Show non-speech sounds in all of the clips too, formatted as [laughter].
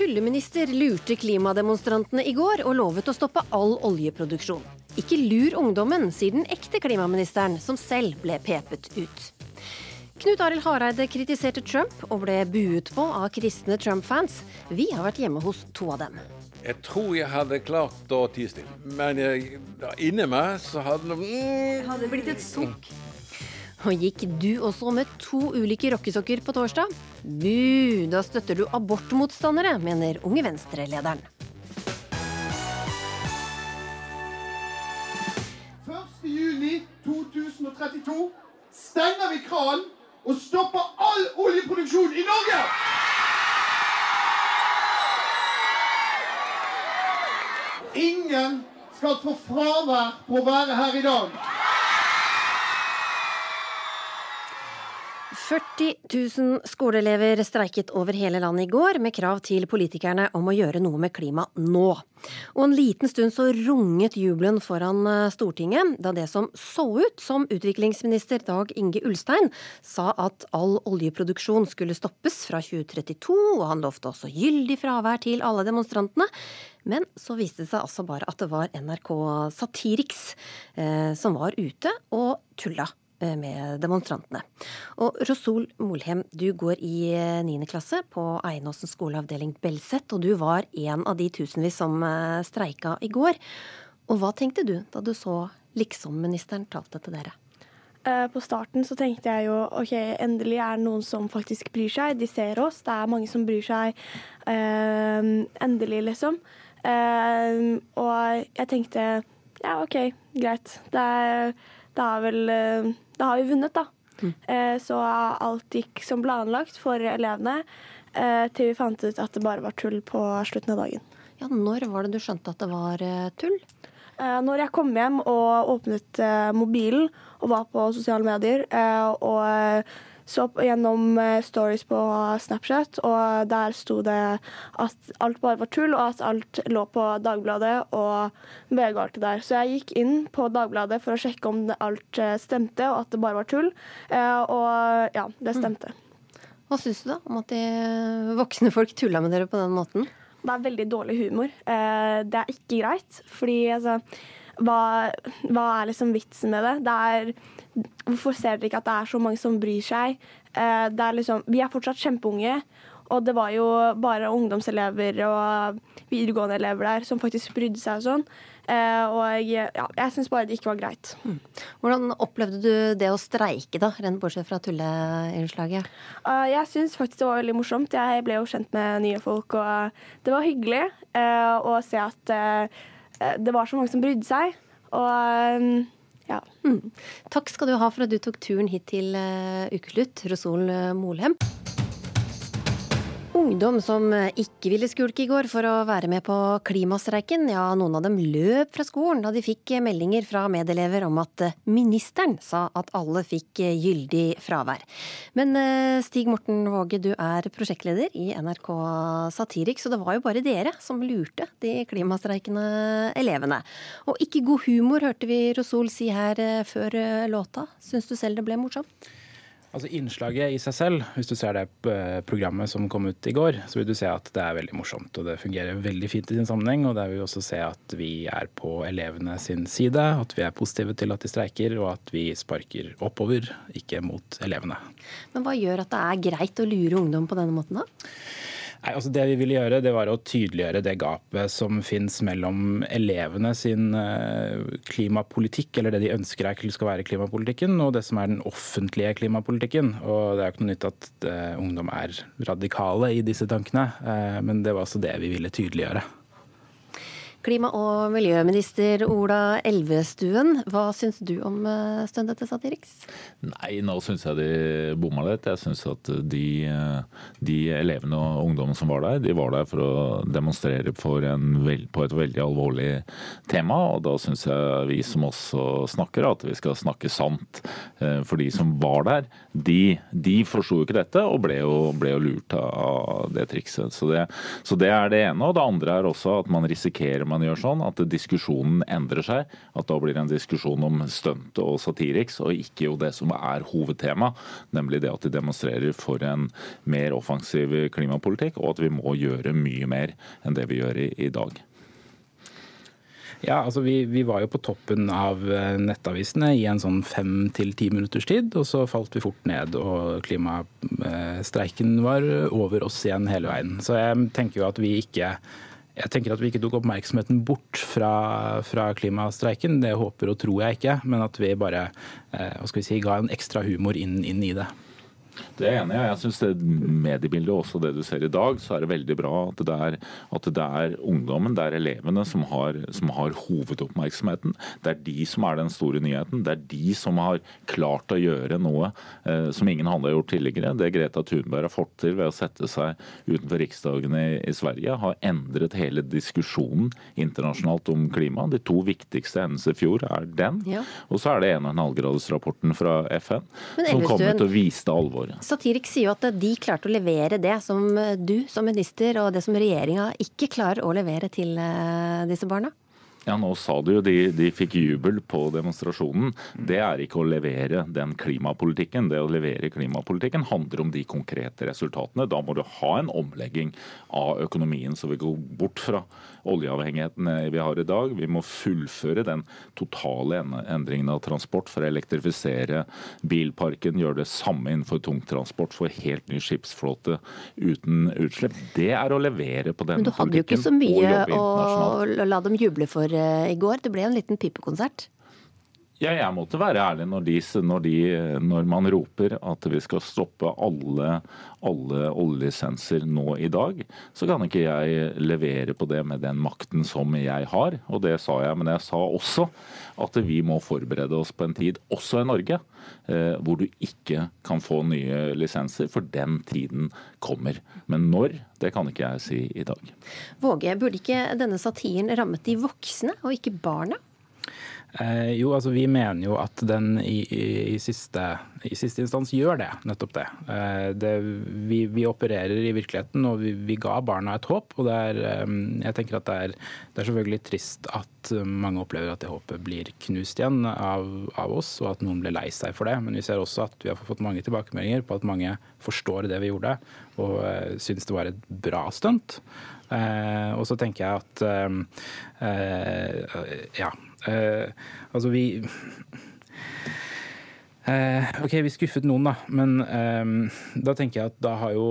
tulleminister lurte klimademonstrantene i går og lovet å stoppe all oljeproduksjon. Ikke lur ungdommen, sier den ekte klimaministeren, som selv ble pepet ut. Knut Arild Hareide kritiserte Trump og ble buet på av kristne Trump-fans. Vi har vært hjemme hos to av dem. Jeg tror jeg hadde klart å tie stille, men jeg, inni meg så hadde det mm, Hadde blitt et sukk. Og gikk du også med to ulike rockesokker på torsdag? Bu, da støtter du abortmotstandere, mener Unge Venstre-lederen. 1.6.2032 stenger vi kranen og stopper all oljeproduksjon i Norge! Ingen skal få fravær på å være her i dag. 40 000 skoleelever streiket over hele landet i går med krav til politikerne om å gjøre noe med klima nå. Og en liten stund så runget jubelen foran eh, Stortinget da det som så ut som utviklingsminister Dag Inge Ulstein sa at all oljeproduksjon skulle stoppes fra 2032, og han lovte også gyldig fravær til alle demonstrantene. Men så viste det seg altså bare at det var NRK Satiriks eh, som var ute og tulla med demonstrantene. Og Rosol Molhem, du går i 9. klasse på Einåsen skoleavdeling Belset, og du var en av de tusenvis som eh, streika i går. Og hva tenkte du da du så liksom-ministeren talte til dere? Eh, På starten så tenkte jeg jo ok, endelig er det noen som faktisk bryr seg. De ser oss, det er mange som bryr seg. Eh, endelig, liksom. Eh, og jeg tenkte ja, OK, greit. Det, er, det har vel eh, Da har vi vunnet, da. Mm. så alt gikk som planlagt for elevene, eh, til vi fant ut at det bare var tull på slutten av dagen. Ja, Når var det du skjønte at det var eh, tull? Eh, Når jeg kom hjem og åpnet eh, mobilen og var på sosiale medier eh, og eh, så gjennom eh, stories på Snapchat, og der sto det at alt bare var tull, og at alt lå på Dagbladet og VG og alt det der. Så jeg gikk inn på Dagbladet for å sjekke om alt eh, stemte, og at det bare var tull. Eh, Og ja, det stemte. Hva syns du da om at de voksne folk tulla med dere på den måten? Det er veldig dårlig humor. Det er ikke greit. Fordi altså hva, hva er liksom vitsen med det? det er, hvorfor ser dere ikke at det er så mange som bryr seg? Eh, det er liksom, vi er fortsatt kjempeunge, og det var jo bare ungdomselever og videregående elever der som faktisk brydde seg og sånn. Eh, og ja, jeg syns bare det ikke var greit. Hvordan opplevde du det å streike, da, rent bortsett fra tulleinnslaget? Uh, jeg syns faktisk det var veldig morsomt. Jeg ble jo kjent med nye folk, og det var hyggelig å se at det var så mange som brydde seg. Og um, ja. Mm. Takk skal du ha for at du tok turen hit til uh, ukeslutt, Rosol uh, Molhem. Ungdom som eh, ikke ville skulke i går for å være med på klimastreiken, ja, noen av dem løp fra skolen da de fikk eh, meldinger fra medelever om at eh, ministeren sa at alle fikk gyldig fravær. Men Stig Morten Våge, du er prosjektleder i NRK Satirik, så det var jo bare dere som lurte de klimastreikende elevene. Og ikke god humor, hørte vi Rosol si her før låta. Syns du selv det ble morsomt? Altså Innslaget i seg selv, hvis du ser det eh, programmet som kom ut i går, så vil du se at det er veldig morsomt. Og det fungerer veldig fint i sin sammenheng. Og der vil vi også se at vi er på elevene sin side. At vi er positive til at de streiker, og at vi sparker oppover, ikke mot elevene. Men hva gjør at det er greit å lure ungdom på denne måten, da? Nei, altså Det vi ville gjøre, det var å tydeliggjøre det gapet som finnes mellom elevene sin eh, klimapolitikk, eller det de ønsker er skal være klimapolitikken, og det som er den offentlige klimapolitikken. Og Det er jo ikke noe nytt at eh, ungdom er radikale i disse tankene, eh, men det var altså det vi ville tydeliggjøre. Klima- og miljøminister Ola Elvestuen, hva syns du om eh, stundet til Satiriks? Nei, nå syns jeg de bomma litt. Jeg syns at de, de elevene og ungdommene som var der, de var der for å demonstrere for en på et veldig alvorlig tema. Og da syns jeg vi som også snakker, at vi skal snakke sant. Eh, For de som var der, de, de forsto jo ikke dette og ble jo, ble jo lurt av det trikset. Så det, så det er det ene. Og det andre er også at man risikerer man gjør sånn, at diskusjonen endrer seg. At da blir det en diskusjon om stunt og Satiriks, og ikke jo det som er hovedtema, nemlig det at de demonstrerer for en mer offensiv klimapolitikk, og at vi må gjøre mye mer enn det vi gjør i, i dag. Ja, altså vi, vi, var jo på toppen av eh, nettavisene i en sånn fem til ti minutters tid, og så falt vi fort ned, og klimastreiken var over oss igjen hele veien. Så jeg tenker jo at vi ikke jeg tenker at vi ikke tok oppmerksomheten bort fra, fra, klimastreiken. Det håper og tror jeg ikke, men at vi bare eh, hva skal vi si, ga en ekstra humor inn, inn i det. Det er jeg enig i. Jeg syns det mediebildet, også det du ser i dag, så er det veldig bra at det er, at det er ungdommen, det er elevene som har, som har, hovedoppmerksomheten. Det er de som er den store nyheten. Det er de som har klart å gjøre noe eh, som ingen andre har gjort tidligere. Det Greta Thunberg har fått til ved å sette seg utenfor Riksdagen i, i Sverige, har endret hele diskusjonen internasjonalt om klima. De to viktigste hendelsene i fjor er den, ja. og så er det 1,5-gradersrapporten fra FN, som kommer til å vise det alvoret. Satirik sier jo at de klarte å levere det som du som minister og det som regjeringa ikke klarer å levere til eh, disse barna? Ja, nå sa du jo de, de fikk jubel på demonstrasjonen. Det er ikke å levere den klimapolitikken. Det å levere klimapolitikken handler om de konkrete resultatene. Da må du ha en omlegging av økonomien, så vi går bort fra oljeavhengigheten vi har i dag. Vi må fullføre den totale endringen av transport for å elektrifisere bilparken. Gjøre det samme innenfor tungtransport, få helt ny skipsflåte uten utslipp. Det er å levere på denne politikken. Men du hadde jo ikke så mye å la dem juble for Eh, i går. Det ble en liten pipekonsert. Ja, jeg måtte være ærlig når, de, når, de, når, man roper at vi skal stoppe alle, alle oljelisenser nå i dag. Så kan ikke jeg levere på det med den makten som jeg har, og det sa jeg. Men jeg sa også at vi må forberede oss på en tid, også i Norge, eh, hvor du ikke kan få nye lisenser, for den tiden kommer. Men når, det kan ikke jeg si i dag. Våge, burde ikke denne satiren rammet de voksne og ikke barna? Eh, jo, altså Vi mener jo at den i, i, i, siste, i siste, instans gjør det, nettopp det. Eh, det vi, vi, opererer i virkeligheten, og vi, vi, ga barna et håp. og det er, eh, jeg tenker at det er, det er, selvfølgelig trist at mange opplever at det håpet blir knust igjen av, av, oss, og at noen blir lei seg for det. Men vi ser også at vi har fått mange tilbakemeldinger på at mange forstår det vi gjorde, og uh, syns det var et bra stunt. Og så tenker jeg at ja, Eh, altså, vi eh, OK, vi skuffet noen, da. Men eh, da tenker jeg at da har jo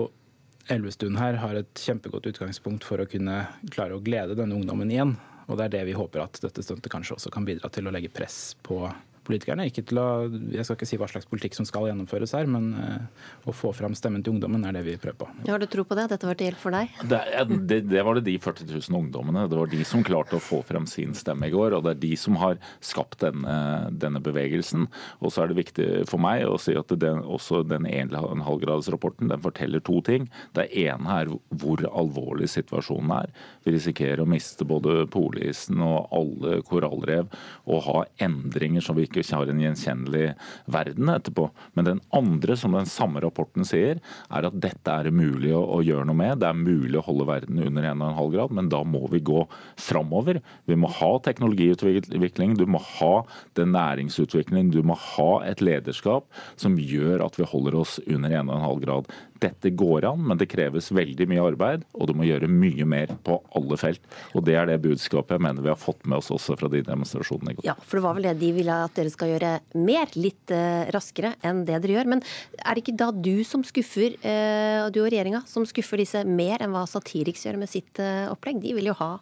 Elvestuen her har et kjempegodt utgangspunkt for å kunne klare å glede denne ungdommen igjen. Og det er det vi håper at dette stuntet kanskje også kan bidra til å legge press på politikerne. Ikke til å, jeg skal ikke si hva slags politikk som skal gjennomføres her, men uh, å få fram stemmen til ungdommen er det vi prøver på. Har du tro på det? Dette var til hjelp for deg? Det, det, det, var det de 40 000 ungdommene. Det var de som klarte å få frem sin stemme i går. Og det er de som har skapt denne, denne bevegelsen. Og så er det viktig for meg å si at den, også den 1,5-gradersrapporten den forteller to ting. Det ene er hvor alvorlig situasjonen er. Vi risikerer å miste både polisen og alle korallrev og ha endringer som vi ikke ikke har en gjenkjennelig verden etterpå. Men den andre, som den samme rapporten sier, er at dette er mulig å, å gjøre noe med. Det er mulig å holde verden under 1,5 grad, men da må vi gå framover. Vi må ha teknologiutvikling, du må ha den næringsutviklingen, du må ha et lederskap som gjør at vi holder oss under 1,5 grad. Dette går an, men det kreves veldig mye arbeid, og du må gjøre mye mer på alle felt. Og Det er det budskapet jeg mener vi har fått med oss også fra de demonstrasjonene i går. Ja, for det var vel det de ville at dere skal gjøre mer, litt uh, raskere enn det dere gjør. Men er det ikke da du som skuffer, uh, du og regjeringa, som skuffer disse mer enn hva Satiriks gjør med sitt uh, opplegg? De vil jo ha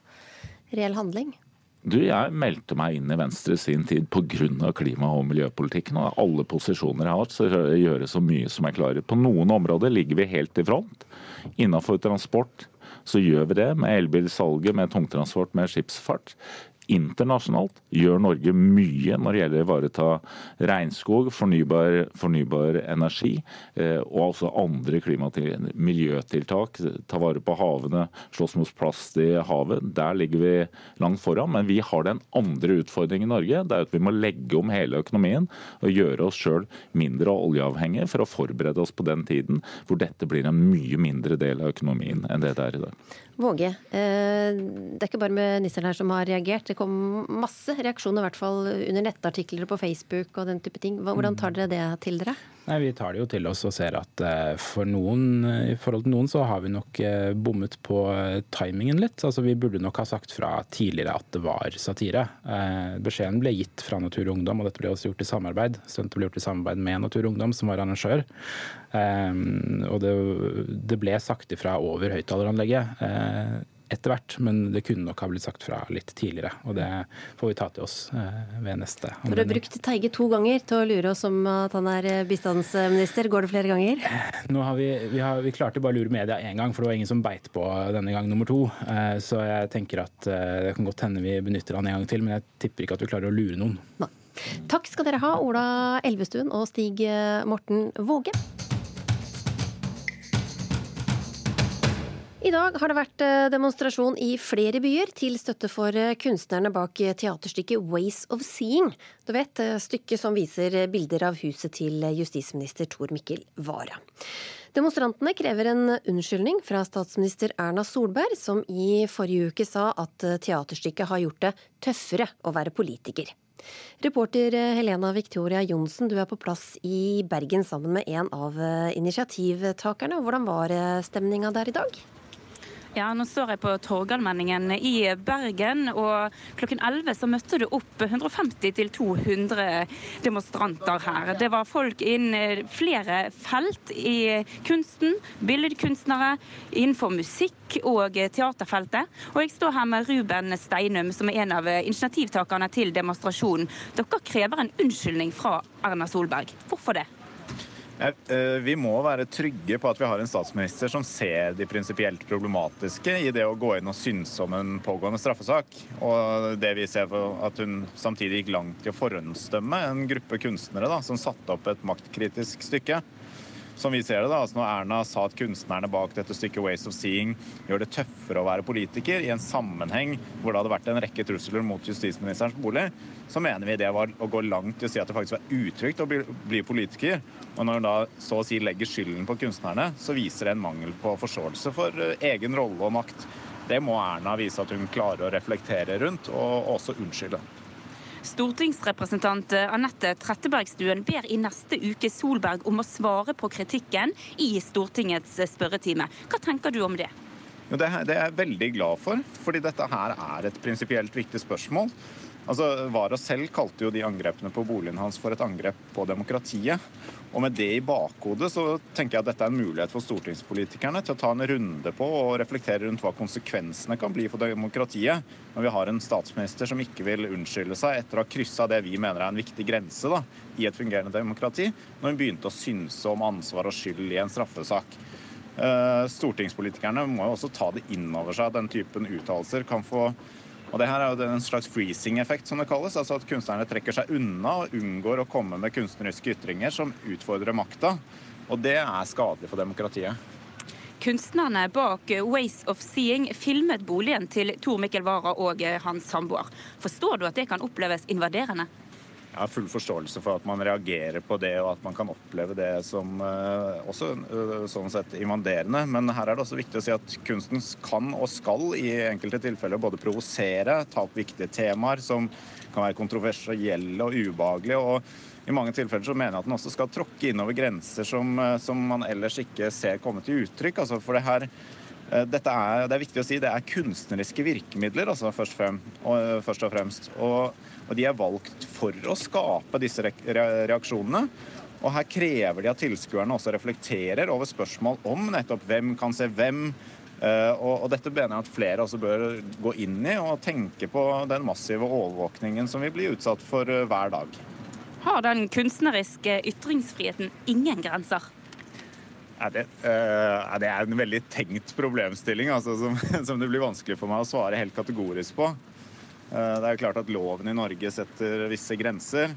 reell handling. Du, Jeg meldte meg inn i Venstre sin tid pga. klima- og miljøpolitikken. og Alle posisjoner jeg har hatt, så gjøre så mye som jeg klarer. På noen områder ligger vi helt i front. Innenfor transport så gjør vi det, med elbilsalget, med tungtransport, med skipsfart. Internasjonalt gjør Norge mye når det gjelder å ivareta regnskog, fornybar, fornybar energi eh, og også andre miljøtiltak. Ta vare på havene, slåss mot plast i havet. Der ligger vi langt foran. Men vi har den andre utfordringen i Norge. Det er at vi må legge om hele økonomien og gjøre oss sjøl mindre oljeavhengige for å forberede oss på den tiden hvor dette blir en mye mindre del av økonomien enn det det er i dag. Våge, eh, det er ikke bare ministeren her som har reagert. Det kom masse reaksjoner, i hvert fall under nettartikler på Facebook og den type ting. Hvordan tar dere det til dere? Nei, Vi tar det jo til oss og ser at eh, for noen, i forhold til noen så har vi nok eh, bommet på timingen litt. Altså Vi burde nok ha sagt fra tidligere at det var satire. Beskjeden ble gitt fra Natur og Ungdom, og dette ble også gjort i samarbeid. Stuntet ble gjort i samarbeid med Natur og Ungdom, som var arrangør. Og det, det ble sagt ifra over høyttaleranlegget Eh, etter hvert, men det kunne nok ha blitt sagt fra litt tidligere. Og det får vi ta til oss eh, ved neste anledning. Dere har brukt Teige to ganger til å lure oss om at han er bistandsminister. Går det flere ganger? Nå har vi, vi, har, vi klarte bare å lure media én gang, for det var ingen som beit på denne gang nummer to. Eh, så jeg tenker at det kan godt hende vi benytter han en gang til, men jeg tipper ikke at vi klarer å lure noen. Nei. Takk skal dere ha, Ola Elvestuen og Stig Morten Våge. I dag har det vært eh, demonstrasjon i flere byer til støtte for eh, kunstnerne bak teaterstykket Ways of Seeing. Du vet, eh, stykket som viser bilder av huset til justisminister Tor Mikkel Wara. Demonstrantene krever en unnskyldning fra statsminister Erna Solberg, som i forrige uke sa at teaterstykket har gjort det tøffere å være politiker. Reporter Helena Victoria Johnsen, du er på plass i Bergen sammen med en av initiativtakerne. Hvordan var stemninga der i dag? Ja, nå står jeg på Torgallmenningen i Bergen, og klokken 11 så møtte det opp 150-200 demonstranter her. Det var folk innen flere felt i kunsten, billedkunstnere, innenfor musikk og teaterfeltet. Og jeg står her med Ruben Steinum, som er en av initiativtakerne til demonstrasjonen. Dere krever en unnskyldning fra Erna Solberg. Hvorfor det? Eh, vi må være trygge på at vi har en statsminister som ser de prinsipielt problematiske i det å gå inn og synse om en pågående straffesak. Og det vi ser at hun samtidig gikk langt i å forhåndsdømme en gruppe kunstnere da, som satte opp et maktkritisk stykke som vi ser det da, altså Når Erna sa at kunstnerne bak dette stykket Ways of Seeing gjør det tøffere å være politiker, i en sammenheng hvor det hadde vært en rekke trusler mot justisministerens bolig, så mener vi det var å gå langt i å si at det faktisk var utrygt å bli, bli politiker. Og når hun da så å si legger skylden på kunstnerne, så viser det en mangel på forståelse for eh, egen rolle og makt. Det må Erna vise at hun klarer å reflektere rundt, og også unnskylde. Stortingsrepresentant Anette Trettebergstuen ber i neste uke Solberg om å svare på kritikken i Stortingets spørretime. Hva tenker du om det? Det er jeg veldig glad for, fordi dette her er et prinsipielt viktig spørsmål. Altså, Wara selv kalte jo de angrepene på boligen hans for et angrep på demokratiet. Og med det i bakhodet så tenker jeg at dette er en mulighet for stortingspolitikerne til å ta en runde på og reflektere rundt hva konsekvensene kan bli for demokratiet når vi har en statsminister som ikke vil unnskylde seg etter å ha kryssa det vi mener er en viktig grense da, i et fungerende demokrati, når hun begynte å synse om ansvar og skyld i en straffesak. Eh, stortingspolitikerne må jo også ta det inn over seg at den typen uttalelser kan få og det her er jo en slags freezing-effekt, som det kalles. Altså at kunstnerne trekker seg unna og unngår å komme med kunstneriske ytringer som utfordrer makta. Og det er skadelig for demokratiet. Kunstnerne bak Ways of Seeing filmet boligen til Tor Mikkel Wara og hans samboer. Forstår du at det kan oppleves invaderende? Jeg har full forståelse for at man reagerer på det, og at man kan oppleve det som uh, også uh, sånn sett invaderende. Men her er det også viktig å si at kunsten kan og skal i enkelte tilfeller både provosere, ta opp viktige temaer som kan være kontroversielle og ubehagelige. og i mange tilfeller så mener jeg at den også skal tråkke innover grenser som, uh, som man ellers ikke ser komme til uttrykk. Altså for det her dette er, det er viktig å si, det er kunstneriske virkemidler altså først, frem, og, først og fremst. Og og de er valgt for å skape disse reaksjonene. Og her krever de at tilskuerne også reflekterer over spørsmål om nettopp hvem kan se hvem. Og, og, dette mener jeg at flere også bør gå inn i og tenke på den massive overvåkningen som vi blir utsatt for eh, hver dag. Har den kunstneriske ytringsfriheten ingen grenser? Ja, det, uh, det, er en veldig tenkt problemstilling altså, som, [laughs] som, det blir vanskelig for meg å svare helt kategorisk på. Det er jo klart at loven i Norge setter visse grenser.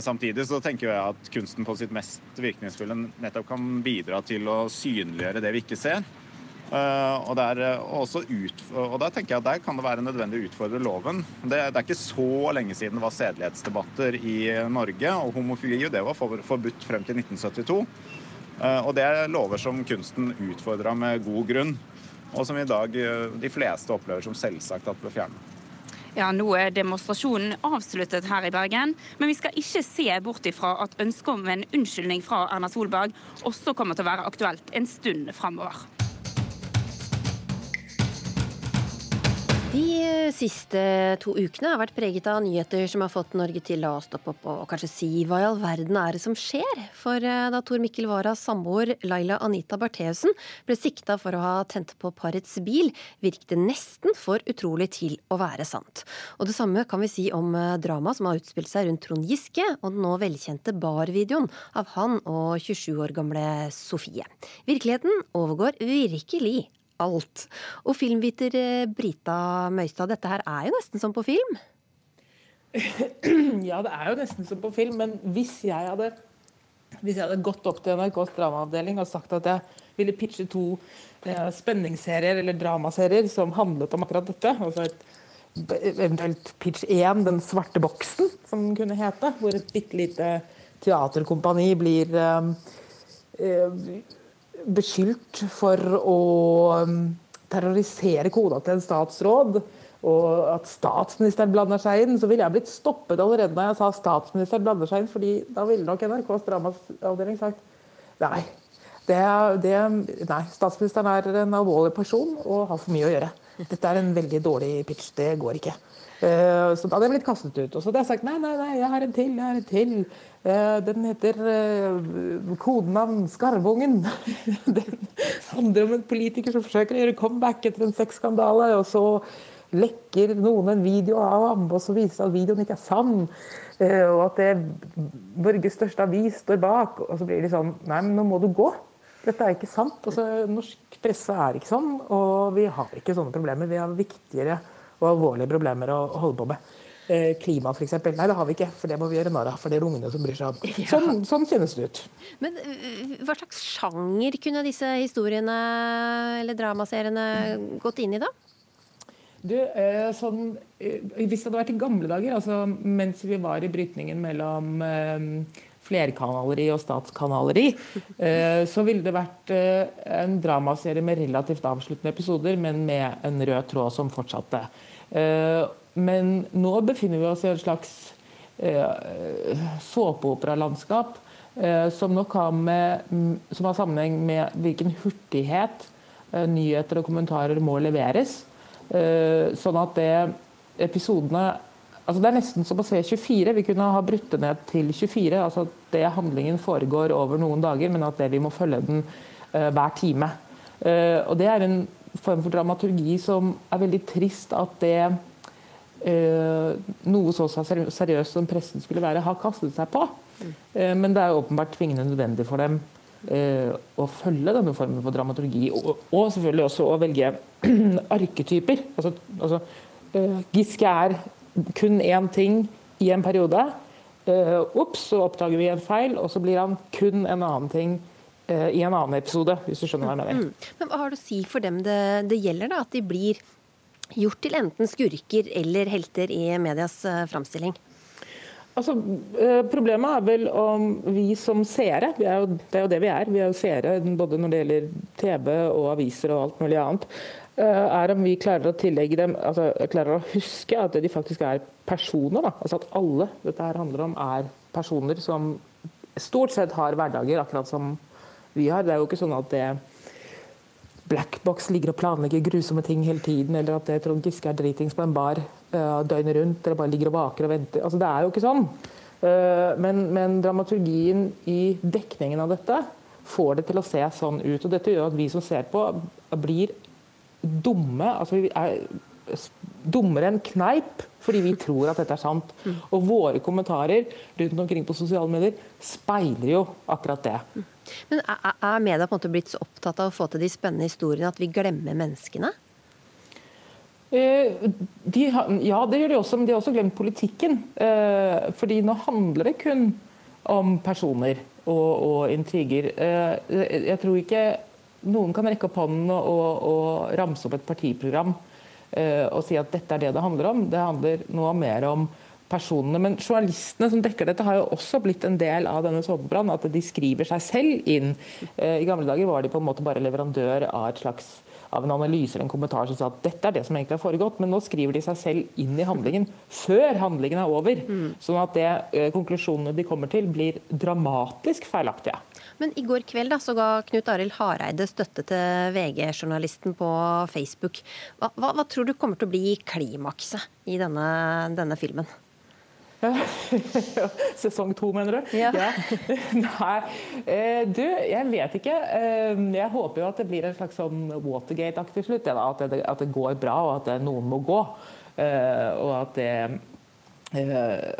Samtidig så tenker jeg at kunsten på sitt mest virkningsfulle nettopp kan bidra til å synliggjøre det vi ikke ser. Og der, ut, og der tenker jeg at der kan det være nødvendig å utfordre loven. Det, det, er ikke så lenge siden det var sedelighetsdebatter i Norge, og homofili det var forbudt frem til 1972. Og det er lover som kunsten utfordra med god grunn og som i dag eh, de fleste opplever som selvsagt at ble fjernet. Ja, Nå er demonstrasjonen avsluttet her i Bergen, men vi skal ikke se bort ifra at ønsket om en unnskyldning fra Erna Solberg også kommer til å være aktuelt en stund framover. De siste to ukene har vært preget av nyheter som har fått Norge til å stoppe opp og kanskje si hva i all verden er det som skjer? For eh, da Tor Mikkel Waras samboer Laila Anita Bartheussen ble sikta for å ha tent på parets bil, virket det nesten for utrolig til å være sant. Og det samme kan vi si om eh, dramaet som har utspilt seg rundt Trond Giske og den nå velkjente barvideoen av han og 27 år gamle Sofie. Virkeligheten overgår virkelig alt. Og filmviter eh, Brita Møystad, dette her er jo nesten som på film? [clears throat] Ja, det er jo nesten som på film, men hvis jeg hadde, hvis jeg hadde gått opp til NRKs dramaavdeling og sagt at jeg ville pitche to eh, spenningsserier eller dramaserier som handlet om akkurat dette, altså et, eventuelt pitch 1, 'Den svarte boksen', som den kunne hete, hvor et bitte lite teaterkompani blir eh, eh beskyldt for å um, terrorisere kona til en statsråd, og at statsministeren blander seg inn, så ville jeg blitt stoppet allerede da jeg sa statsministeren blander seg inn, fordi da ville nok NRKs dramaavdeling sagt nei. Det, det, nei, statsministeren er en alvorlig person og har for mye å gjøre. Dette er en veldig dårlig pitch. Det går ikke. Uh, så da hadde jeg blitt kastet ut. Og så hadde jeg sagt nei, nei, nei, jeg har en til. jeg har en til. Uh, den heter uh, kodenavn Skarvungen. [laughs] den handler om en politiker som forsøker å gjøre comeback etter en sexskandale. Og så lekker noen en video av ham, og så viser det at videoen ikke er sann. og at det Norges største avis står bak. Og så blir de sånn Nei, men nå må du gå. Dette er ikke sant. Altså, norsk presse er ikke sånn, og vi har ikke sånne problemer. Vi har viktigere og alvorlige problemer å holde på med. Eh, klima, f.eks. Nei, det har vi ikke, for det må vi gjøre narr av. For det er ungene som bryr seg om. [laughs] Sånn, sånn kjennes det ut. Men eh, hva slags sjanger kunne disse historiene eller dramaseriene gått inn i, da? Du, eh, sånn, Hvis det hadde vært i gamle dager, altså mens vi var i brytningen mellom flerkanaleri og statskanaleri, så ville det vært en dramaserie med relativt avsluttende episoder, men med en rød tråd som fortsatte. Eh, men nå befinner vi oss i et slags eh, såpeoperalandskap eh, som nok har, med, som har sammenheng med hvilken hurtighet nyheter og kommentarer må leveres. Sånn at det episodene altså Det er nesten som å se 24. Vi kunne ha brutt det ned til 24. altså at det Handlingen foregår over noen dager, men at det vi må følge den hver time. Og Det er en form for dramaturgi som er veldig trist at det uh, noe så seriøst som pressen skulle være, har kastet seg på. Men det er åpenbart tvingende nødvendig for dem å følge denne formen for dramaturgi. Og, og selvfølgelig også å velge [clears throat] arketyper. Altså, altså Giske er kun én ting i en periode. Ops, så oppdager vi en feil, og så blir han kun en annen ting Eh, i en annen episode, hvis du skjønner hva jeg mener. Mm. Men Hva har du å si for dem det, det gjelder, da? At de blir gjort til enten skurker eller helter i medias uh, framstilling? Altså, eh, Problemet er vel om vi som seere, det er, jo, det er jo det vi er, vi er jo seere både når det gjelder TV og aviser og alt mulig annet, er om vi klarer å tillegge dem, altså klarer å huske at de faktisk er personer. Da. Altså At alle dette her handler om er personer som stort sett har hverdager, akkurat som vi har. Det er jo ikke sånn at det Blackbox ligger og planlegger grusomme ting hele tiden, eller at det Trond Giske er dritings på en bar uh, døgnet rundt, eller bare ligger og vaker og venter. Altså, det er jo ikke sånn. Uh, men, men, dramaturgien i dekningen av dette får det til å se sånn ut. og Dette gjør at vi som ser på, blir dumme. altså vi er dummere enn kneip fordi vi tror at dette er sant. Og våre kommentarer rundt omkring på sosiale medier speiler jo akkurat det. Men Er media på en måte blitt så opptatt av å få til de spennende historiene at vi glemmer menneskene? De, ja, det gjør de også, men de har også glemt politikken. Fordi nå handler det kun om personer og, og intriger. Jeg tror ikke noen kan rekke opp hånden og, og, ramse opp et partiprogram og si at dette er det det handler om. Det handler nå mer om personene. Men journalistene som dekker dette, har jo også blitt en del av denne såpebrannen. At de skriver seg selv inn. Uh, I gamle dager var de på en måte bare leverandør av et slags av en analyse eller en kommentar som sa at dette er det som egentlig har foregått, men nå skriver de seg selv inn i handlingen før handlingen er over. Mm. Sånn at det, eh, konklusjonene de kommer til, blir dramatisk feilaktige. Men i går kveld da, så ga Knut Arild Hareide støtte til VG-journalisten på Facebook. Hva, hva, hva, tror du kommer til å bli klimakset i denne, denne filmen? [laughs] Sesong to, mener du? Ja. ja. [laughs] Nei, eh, du, jeg vet ikke. Eh, jeg håper jo at det blir en slags sånn Watergate-aktig slutt. At det, at det, går bra, og at noen må gå. Eh, og at, det,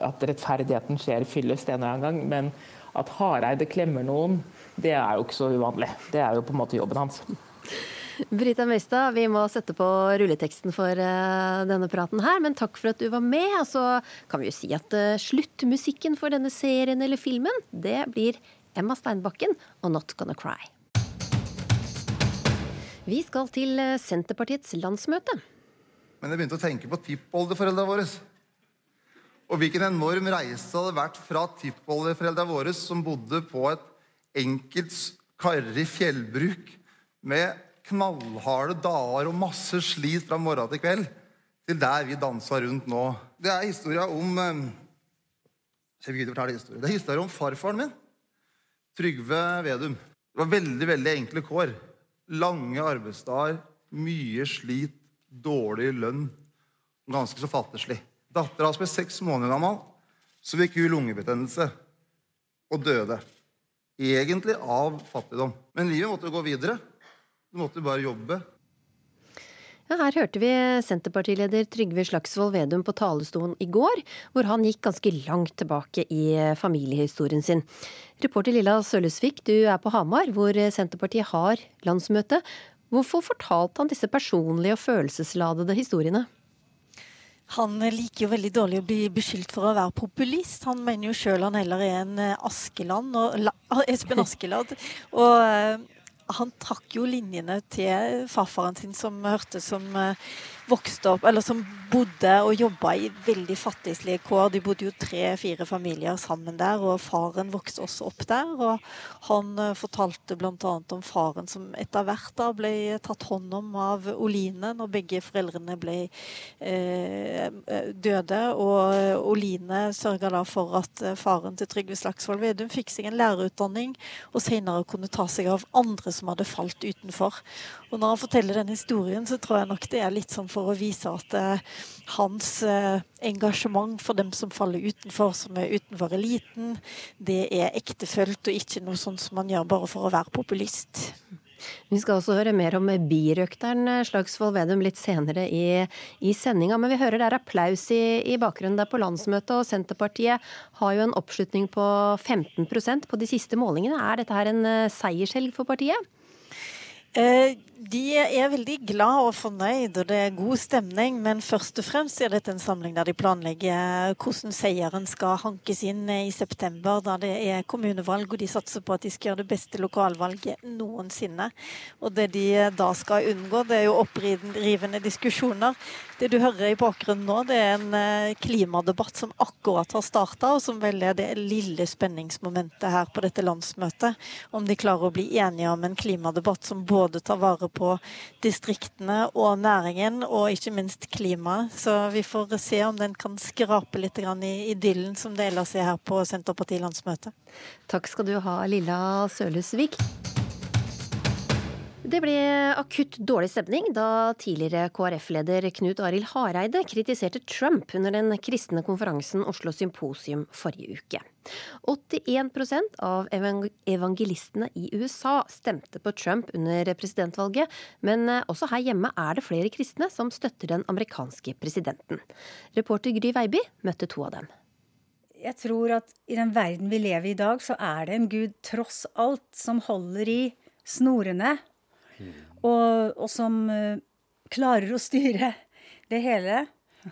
at rettferdigheten skjer fyllest en eller annen gang. Men at Hareide klemmer noen, det er jo ikke så uvanlig. Det er jo på en måte jobben hans. Brita Møystad, vi må sette på rulleteksten for uh, denne praten her, men takk for at du var med. Og så kan vi jo si at uh, sluttmusikken for denne serien eller filmen, det blir Emma Steinbakken og Not Gonna Cry. Vi skal til uh, Senterpartiets landsmøte. Men jeg begynte å tenke på tippoldeforeldra våre. Og hvilken enorm reise hadde vært fra tippoldeforeldra våre, som bodde på et enkelt, karrig fjellbruk med knallharde dager og masse slit fra morgen til kveld, til der vi dansa rundt nå. Det er historia om eh, jeg vil fortelle historie. Det er historia om farfaren min, Trygve Vedum. Det var veldig veldig enkle kår. Lange arbeidsdager, mye slit, dårlig lønn. Ganske så fattigslig. Dattera hans ble seks måneder gammel. Så fikk hun lungebetennelse og døde. Egentlig av fattigdom. Men livet måtte gå videre. Du måtte bare jobbe. Ja, her hørte vi Senterpartileder Trygve Slagsvold Vedum på talerstolen i går, hvor han gikk ganske langt tilbake i familiehistorien sin. Reporter Lilla Sølhusvik, du er på Hamar, hvor Senterpartiet har landsmøte. Hvorfor fortalte han disse personlige og følelsesladede historiene? Han liker jo veldig dårlig å bli beskyldt for å være populist. Han mener jo sjøl han heller er en Askeland og, [laughs] Espen Askeland. Og han trakk jo linjene til farfaren sin, som hørtes som uh, vokste opp, eller som bodde og jobba i veldig fattigslige kår. De bodde jo tre-fire familier sammen der, og faren vokste også opp der. Og han uh, fortalte bl.a. om faren som etter hvert da ble tatt hånd om av Oline når begge foreldrene ble eh, døde. Og Oline sørga da for at faren til Trygve Slagsvold Vedum fikk seg en lærerutdanning, og senere kunne ta seg av andre som hadde falt utenfor. Og når han forteller den historien, så tror jeg nok det er litt sånn for å vise at eh, hans eh, engasjement for dem som faller utenfor, som er utenfor eliten, det er ektefølt og ikke noe sånt som man gjør bare for å være populist. Vi skal også høre mer om birøkteren eh, Slagsvold Vedum litt senere i, i sendinga. Men vi hører det er applaus i, i, bakgrunnen der på landsmøtet, og Senterpartiet har jo en oppslutning på 15% på de siste målingene. Er dette her en seiershelg for partiet? Eh, de er veldig glad og fornøyd, og det er god stemning. Men først og fremst er dette en samling der de planlegger hvordan seieren skal hankes inn i september, da det er kommunevalg, og de satser på at de skal gjøre det beste lokalvalget noensinne. Og det de da skal unngå, det er jo opprivende diskusjoner. Det du hører i bakgrunnen nå, det er en eh, klimadebatt som akkurat har starta, og som vel er det lille spenningsmomentet her på dette landsmøtet. Om de klarer å bli enige om en klimadebatt som både tar vare på distriktene og næringen, og ikke minst klimaet. Så vi får se om den kan skrape litt i idyllen som det ellers er her på Senterparti-landsmøtet. Takk skal du ha, Lilla Sølhusvik. Det ble akutt dårlig stemning da tidligere KrF-leder Knut Arild Hareide kritiserte Trump under den kristne konferansen Oslo Symposium forrige uke. 81% av evangelistene i USA stemte på Trump under presidentvalget, men også her hjemme er det flere kristne som støtter den amerikanske presidenten. Reporter Gry Veiby møtte to av dem. Jeg tror at i den verden vi lever i i dag, så er det en gud tross alt som holder i snorene og, og som uh, klarer å styre det hele.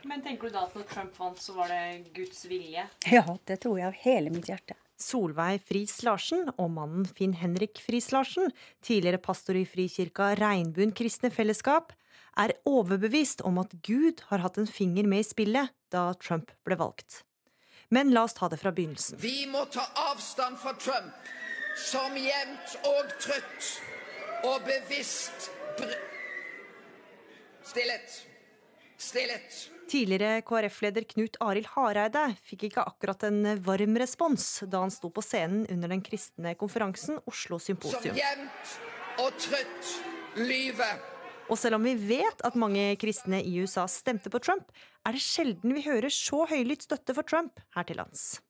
Men tenker du da at når Trump vant, så var det Guds vilje? Ja, det tror jeg av hele mitt hjerte. Solveig Friis Larsen og mannen Finn Henrik Friis Larsen, tidligere pastor i Frikirka Regnbuen kristne fellesskap, er overbevist om at Gud har hatt en finger med i spillet da Trump ble valgt. Men la oss ta det fra begynnelsen. Vi må ta avstand fra Trump, som jevnt og trutt og bevisst. Stillhet. Stillhet. Tidligere KrF-leder Knut Arild Hareide fikk ikke akkurat en varm respons da han sto på scenen under den kristne konferansen Oslo Symposium. Som jevnt og trøtt lyver. Og selv om vi vet at mange kristne i USA stemte på Trump, er det sjelden vi hører så høylytt støtte for Trump her til lands.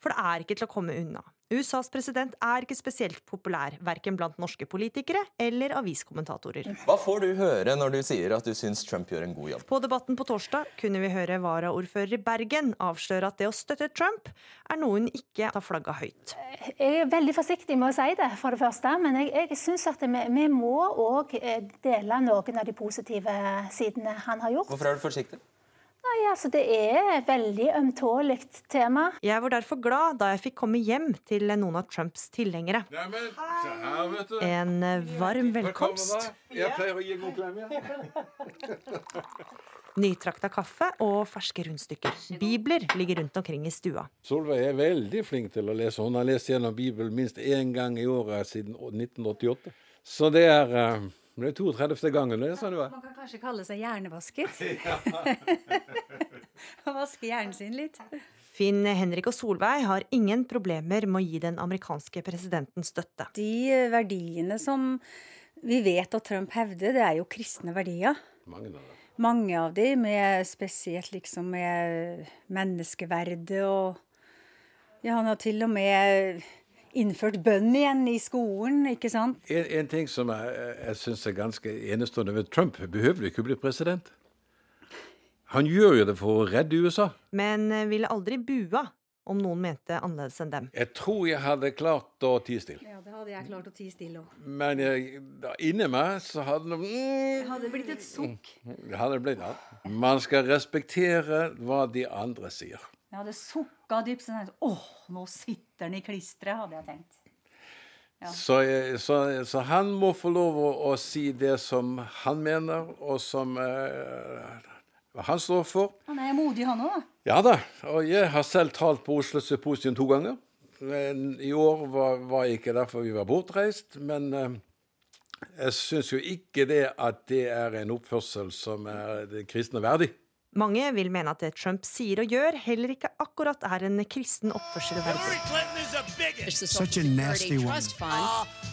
For det er ikke til å komme unna. USAs president er ikke spesielt populær, verken blant norske politikere eller aviskommentatorer. Hva får du høre når du sier at du syns Trump gjør en god jobb? På Debatten på torsdag kunne vi høre varaordfører i Bergen avsløre at det å støtte Trump er noe hun ikke har flagga høyt. Jeg er veldig forsiktig med å si det, for det første. Men jeg, jeg syns at vi, vi må òg dele noen av de positive sidene han har gjort. Hvorfor er du forsiktig? Nei, altså Det er et veldig ømtålig tema. Jeg var derfor glad da jeg fikk komme hjem til noen av Trumps tilhengere. Neimen, se her, vet du. En varm velkomst. Jeg pleier å gi en god klem, jeg. [laughs] nytrakta kaffe og ferske rundstykker. Bibler ligger rundt omkring i stua. Solveig er veldig flink til å lese. Hun har lest gjennom Bibelen minst én gang i året siden 1988. Så det er eh, det er 32. gangen. Det, sa du. Man kan kanskje kalle seg hjernevasket. [laughs] [laughs] Vaske hjernen sin litt. Finn Henrik og Solveig har ingen problemer med å gi den amerikanske presidenten støtte. De verdiene som vi vet at Trump hevder, det er jo kristne verdier. Mange av dem. Mange av de, med spesielt liksom med menneskeverdet og Ja, han har til og med innført bønn igjen i skolen, ikke sant? En, en ting som jeg, jeg syns er ganske enestående ved Trump, behøver ikke bli president. Han gjør jo det for å redde USA. Men ville aldri bua om noen mente annerledes enn dem. Jeg tror jeg hadde klart å tie stille. Ja, det hadde jeg klart å tie stille òg. Men jeg, da, inni meg så hadde det mm, hadde blitt et sukk. det hadde blitt ja. Man skal respektere hva de andre sier. Jeg hadde sukka dypt. Så åh, nå sitter den i klisteret, hadde jeg tenkt. Ja. Så, så, så han må få lov å, å si det som han mener, og som eh, han står for. Han er modig, han òg. Ja da, og jeg har selv talt på Oslo Symposium to ganger. I år var, var jeg ikke derfor vi var bortreist, men eh, jeg syns jo ikke det at det er en oppførsel som er det kristne verdig. Mange vil mene at det Trump sier og gjør, heller ikke akkurat er en kristen oppførsel verdig. Such a nasty woman.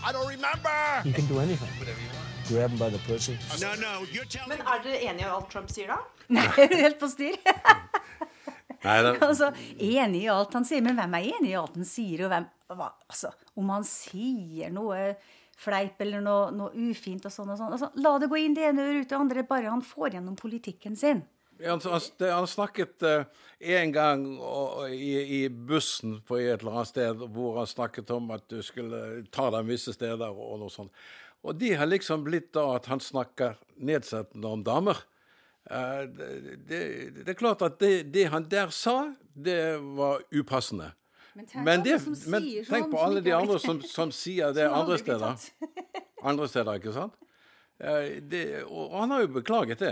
I don't remember. You can do anything. Grab him by the pussy. No, no, you're telling Men er dere enige i alt Trump sier, da? [laughs] Nei, er [laughs] du helt på styr. [laughs] Nei, det, altså, enig i alt han sier, men hvem er enig i alt han sier? og hvem, hva, altså, Om han sier noe fleip eller noe, noe ufint og sånn og sånn altså, La det gå inn det ene øret ut det andre, bare han får gjennom politikken sin. Han, han, han snakket eh, en gang og, i, i bussen på et eller annet sted hvor han snakket om at du skulle ta dem visse steder og noe sånt. Og de har liksom blitt da at han snakker nedsettende om damer. Eh, det, det, det er klart at det, det han der sa, det var upassende. Men tenk Men, det, men tenk sånn, på alle de andre som, som sier det som andre steder. Andre steder, ikke sant? Det, og han har jo beklaget det.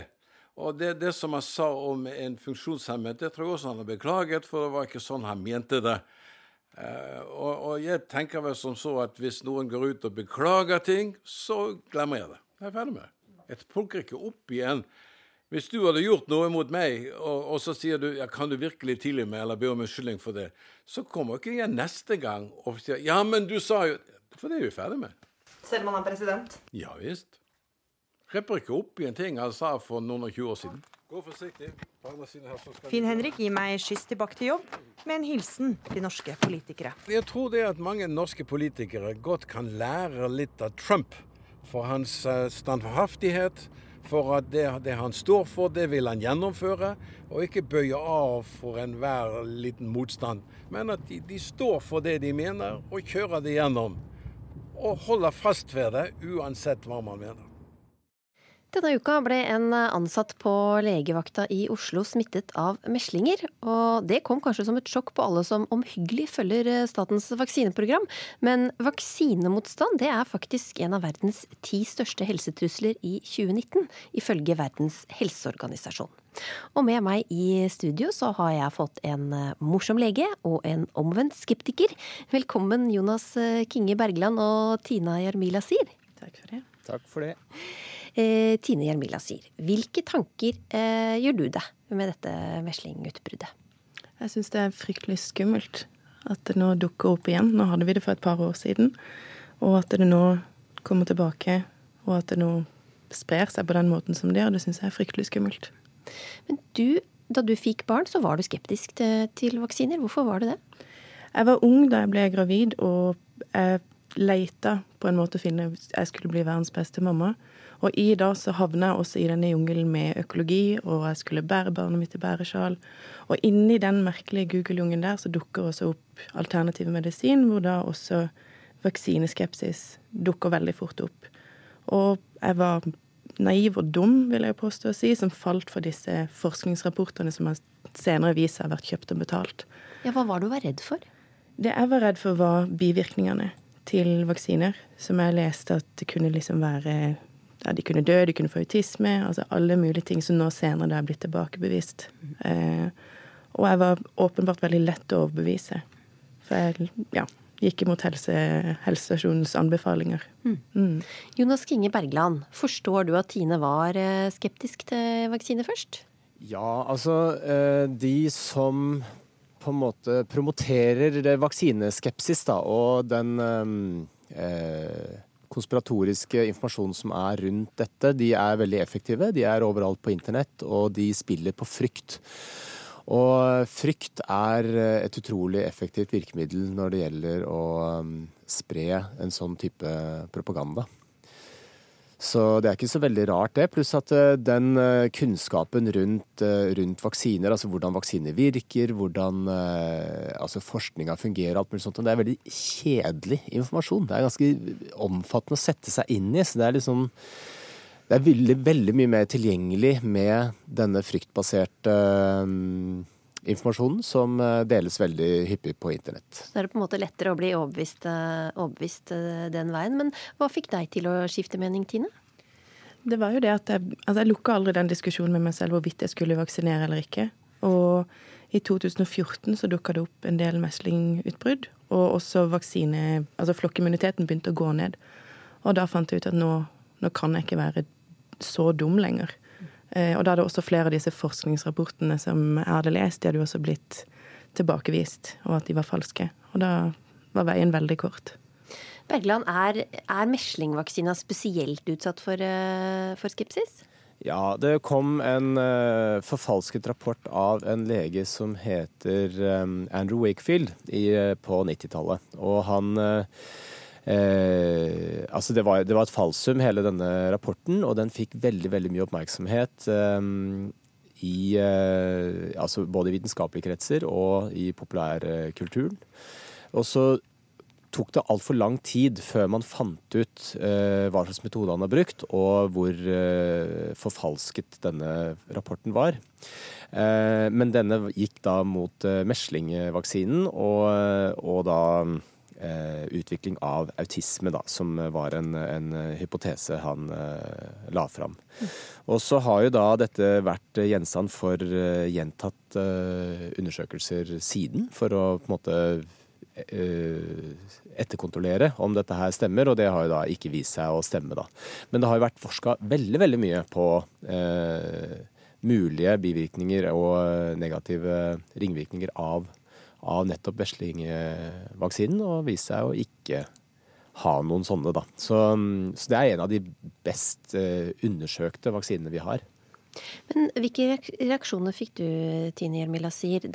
Og det, det som han sa om en funksjonshemmet, det tror jeg også han har beklaget, for det var ikke sånn han mente det. Uh, og, og jeg tenker vel som så at hvis noen går ut og beklager ting, så glemmer jeg det. Jeg er ferdig med det. Jeg plukker ikke opp igjen. Hvis du hadde gjort noe mot meg, og, og så sier du ja, 'kan du virkelig tilgi meg', eller be om unnskyldning for det, så kommer ikke jeg neste gang og sier 'ja, men du sa jo' For det er vi ferdig med. Selv om han er president? Ja visst. Repper ikke opp i en ting han sa for noen og tjue år siden. Gå forsiktig. Finn-Henrik gir meg skyss tilbake til jobb, med en hilsen til norske politikere. Jeg tror det at mange norske politikere godt kan lære litt av Trump. For hans eh, standhaftighet, for at det, det han står for, det vil han gjennomføre. Og ikke bøye av for enhver liten motstand. Men at de, de står for det de mener, og kjører det gjennom. Og holder fast ved det, uansett hva man mener. Denne uka ble en ansatt på legevakta i Oslo smittet av meslinger. Og det kom kanskje som et sjokk på alle som omhyggelig følger statens vaksineprogram. Men vaksinemotstand det er faktisk en av verdens ti største helsetrusler i 2019, ifølge Verdens helseorganisasjon. Og med meg i studio så har jeg fått en morsom lege og en omvendt skeptiker. Velkommen Jonas Kinge Bergland og Tina Jarmila Sier. Takk for det. Takk for det. Eh, Tine Jermila sier, hvilke tanker eh, gjør du deg med dette meslingutbruddet? Jeg syns det er fryktelig skummelt at det nå dukker opp igjen. Nå hadde vi det for et par år siden. Og at det nå kommer tilbake, og at det nå sprer seg på den måten som det gjør, det syns jeg er fryktelig skummelt. Men du, da du fikk barn, så var du skeptisk til, til vaksiner. Hvorfor var du det? Jeg var ung da jeg ble gravid, og jeg leita på en måte å finne Jeg skulle bli verdens beste mamma. Og i det så havna jeg også i denne jungelen med økologi, og jeg skulle bære barnet mitt i bæresjal. Og inni den merkelige Google-jungelen der så dukker også opp alternativ medisin, hvor da også vaksineskepsis dukker veldig fort opp. Og jeg var naiv og dum, vil jeg påstå å si, som falt for disse forskningsrapportene som senere viser har vært kjøpt og betalt. Ja, Hva var du var redd for? Det jeg var redd for, var bivirkningene til vaksiner. Som jeg leste at det kunne liksom være ja, De kunne dø, de kunne få autisme. Altså alle mulige ting som nå senere da er blitt tilbakebevist. Eh, og jeg var åpenbart veldig lett å overbevise. For jeg ja, gikk imot helse, helsestasjonens anbefalinger. Mm. Mm. Jonas Kinge Bergland, forstår du at Tine var eh, skeptisk til vaksine først? Ja, altså eh, de som på en måte promoterer vaksineskepsis da, og den eh, konspiratoriske informasjonen som er rundt dette, de er veldig effektive. De er overalt på internett, og de spiller på frykt. Og frykt er et utrolig effektivt virkemiddel når det gjelder å spre en sånn type propaganda. Så det er ikke så veldig rart, det. Pluss at eh, den eh, kunnskapen rundt, eh, rundt, vaksiner, altså hvordan vaksiner virker, hvordan altså forskninga fungerer, alt mulig sånt, det er veldig kjedelig informasjon. Det er ganske omfattende å sette seg inn i. så det er liksom det er veldig, veldig mye mer tilgjengelig med denne fryktbaserte um, informasjonen som deles veldig hyppig på internett. Så er det på en måte lettere å bli overbevist, overbevist den veien. Men hva fikk deg til å skifte mening, Tine? Det var jo det at jeg, altså jeg lukka aldri den diskusjonen med meg selv hvorvidt jeg skulle vaksinere eller ikke. Og i 2014 så dukka det opp en del meslingutbrudd. Og også vaksine Altså flokkimmuniteten begynte å gå ned. Og da fant jeg ut at nå, nå kan jeg ikke være så dum lenger. Eh, og da er det også flere av disse forskningsrapportene som jeg hadde lest, de hadde jo også blitt tilbakevist, og at de var falske. Og da var veien veldig kort. Bergland, er, er meslingvaksina spesielt utsatt for, uh, for, skepsis? Ja, det kom en uh, forfalsket rapport av en lege som heter um, Andrew Wakefield i, uh, på 90-tallet. Og han Eh, altså det, var, det, var, et falsum, hele denne rapporten, og den fikk veldig veldig mye oppmerksomhet eh, i, eh, altså både i vitenskapelige kretser og i populærkulturen. Og så tok det altfor lang tid før man fant ut eh, hva slags metode han har brukt, og hvor eh, forfalsket denne rapporten var. Eh, men denne gikk da mot meslingvaksinen, og, og da utvikling av autisme, da, som var en, en hypotese han eh, la fram. Og så har jo da dette vært gjenstand for gjentatt undersøkelser siden, for å på en måte Eh, etterkontrollere om dette her stemmer, og det har jo da ikke vist seg å stemme, da. Men det har jo vært forska veldig, veldig mye på eh, mulige bivirkninger og negative ringvirkninger av, av nettopp veslingvaksinen, og viste seg å ikke ha noen sånne, da. Så, så det er en av de best eh, undersøkte vaksinene vi har. Men hvilke reaksjoner fikk du, Tine Hjelmi Sier,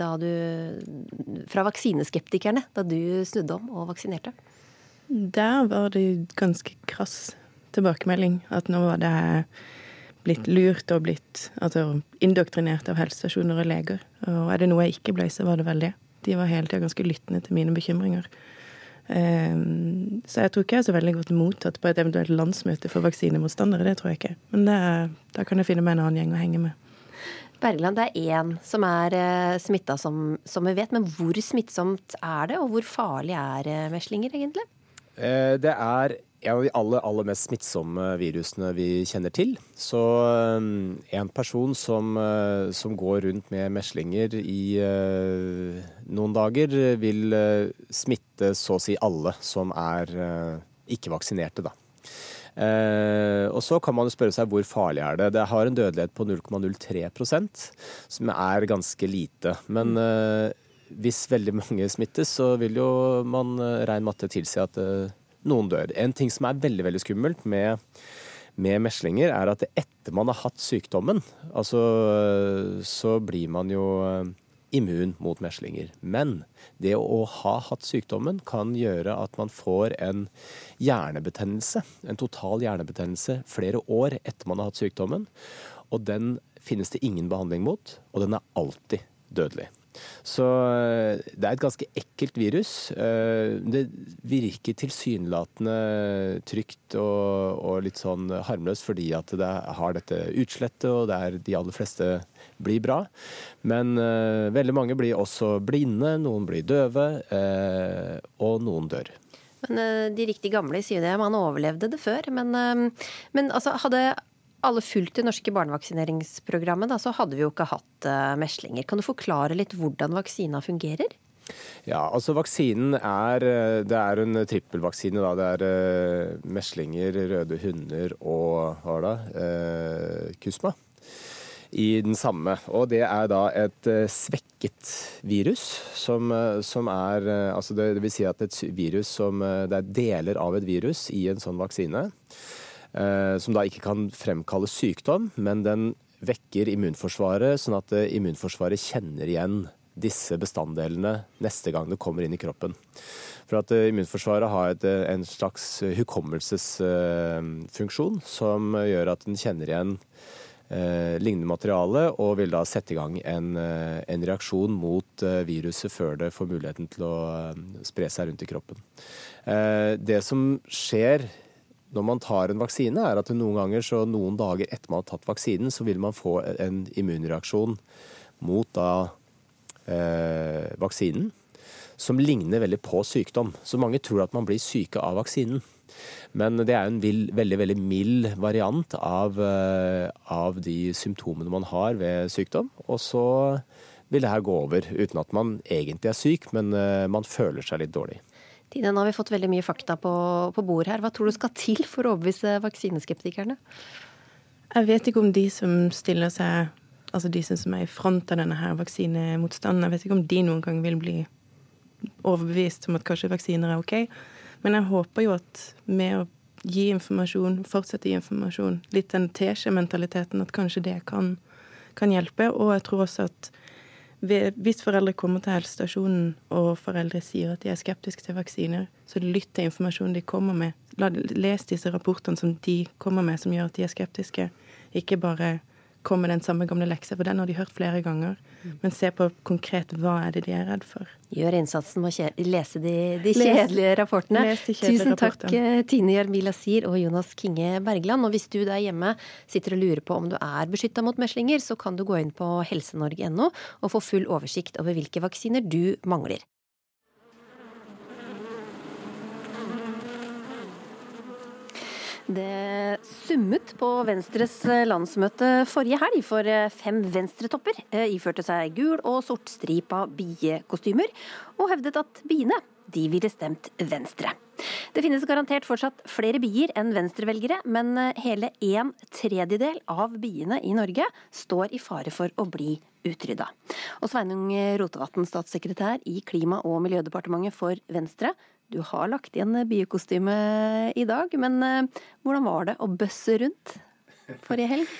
fra vaksineskeptikerne da du snudde om og vaksinerte? Der var det ganske krass tilbakemelding. At nå var det blitt lurt og blitt altså, indoktrinert av helsestasjoner og leger. Og er det noe jeg ikke ble, så var det vel det. De var hele tida ganske lyttende til mine bekymringer. Um, så jeg tror ikke jeg er så veldig godt mottatt på et eventuelt landsmøte for vaksinemotstandere. Det tror jeg ikke. Men det, da kan jeg finne meg en annen gjeng å henge med. Bergland, det er én som er uh, smitta, som, som, vi vet. Men hvor smittsomt er det, og hvor farlig er uh, meslinger egentlig? Eh, det er en av de aller, aller mest smittsomme virusene vi kjenner til. Så en person som, som går rundt med meslinger i noen dager, vil smitte så å si alle som er ikke-vaksinerte, da. Eh, og så kan man jo spørre seg hvor farlig er det. Det har en dødelighet på 0,03% som er ganske lite. Men eh, hvis veldig mange smittes, så vil jo man eh, rein matte tilsi at eh, noen dør. En ting som er veldig veldig skummelt med, med meslinger, er at etter man har hatt sykdommen, altså, så blir man jo eh, immun mot meslinger. Men det å ha hatt sykdommen kan gjøre at man får en hjernebetennelse, en total hjernebetennelse, flere år etter man har hatt sykdommen. Og den finnes det ingen behandling mot, og den er alltid dødelig. Så eh, det er et ganske ekkelt virus. Eh, det virker tilsynelatende trygt og, og litt sånn harmløst fordi at det har dette utslettet, og det er de aller fleste blir bra. Men uh, veldig mange blir også blinde, noen blir døve, uh, og noen dør. Men uh, De riktig gamle sier det, man overlevde det før. Men, men altså, hadde alle fulgt det norske barnevaksineringsprogrammet, da, så hadde vi jo ikke hatt uh, meslinger. Kan du forklare litt hvordan vaksina fungerer? Ja, altså Vaksinen er, eh, det er en trippelvaksine. da, Det er uh, meslinger, røde hunder og hva da, uh, kusma i den samme. Og det er da et svekket virus, som, som er Altså det, det, vil si at et virus som Det er deler av et virus i en sånn vaksine. Eh, som da ikke kan fremkalle sykdom, men den vekker immunforsvaret, sånn at eh, immunforsvaret kjenner igjen disse bestanddelene neste gang det kommer inn i kroppen. For at eh, Immunforsvaret har et, en slags hukommelsesfunksjon som gjør at den kjenner igjen eh, lignende materiale og vil da sette i gang en, en reaksjon mot viruset før det får muligheten til å spre seg rundt i kroppen. Eh, det som skjer når man tar en vaksine, er at noen ganger, så noen dager etter man har tatt vaksinen, så vil man få en immunreaksjon mot da eh, vaksinen som ligner veldig på sykdom. Så mange tror at man blir syke av vaksinen. Men det er en vild, veldig veldig mild variant av, eh, av de symptomene man har ved sykdom. Og så vil det her gå over uten at man egentlig er syk, men eh, man føler seg litt dårlig. Tine, nå har vi fått veldig mye fakta på, på bordet her. Hva tror du skal til for å overbevise vaksineskeptikerne? Jeg vet ikke om de som stiller seg, altså de som er i front av denne her vaksinemotstanden, jeg vet ikke om de noen gang vil bli overbevist om at kanskje vaksiner er OK. Men jeg håper jo at med å gi informasjon, fortsette å gi informasjon, litt den teskje-mentaliteten, at kanskje det kan, kan hjelpe. Og jeg tror også at hvis foreldre kommer til helsestasjonen og foreldre sier at de er skeptiske til vaksiner, så lytt til informasjonen de kommer med. Les disse rapportene som de kommer med som gjør at de er skeptiske. Ikke bare kom med den samme gamle leksa, for den har de hørt flere ganger. Mm. Men se på konkret hva er det de er redd for. Gjør innsatsen med å lese de, de kjedelige rapportene. Les de kjedelige Tusen takk rapportene. Tine Jarmila Sier og Jonas Kinge Bergland. Og hvis du der hjemme sitter og lurer på om du er beskytta mot meslinger, så kan du gå inn på helsenorge.no og få full oversikt over hvilke vaksiner du mangler. Det summet på Venstres landsmøte forrige helg, for fem venstretopper iførte seg gul og sortstripa biekostymer og hevdet at biene de ville stemt Venstre. Det finnes garantert fortsatt flere bier enn venstrevelgere, men hele en tredjedel av biene i Norge står i fare for å bli utrydda. Og Sveinung Rotevatn, statssekretær i Klima- og miljødepartementet for Venstre, du har lagt igjen biokostyme i dag, men eh, hvordan var det å bøsse rundt forrige helg? [laughs]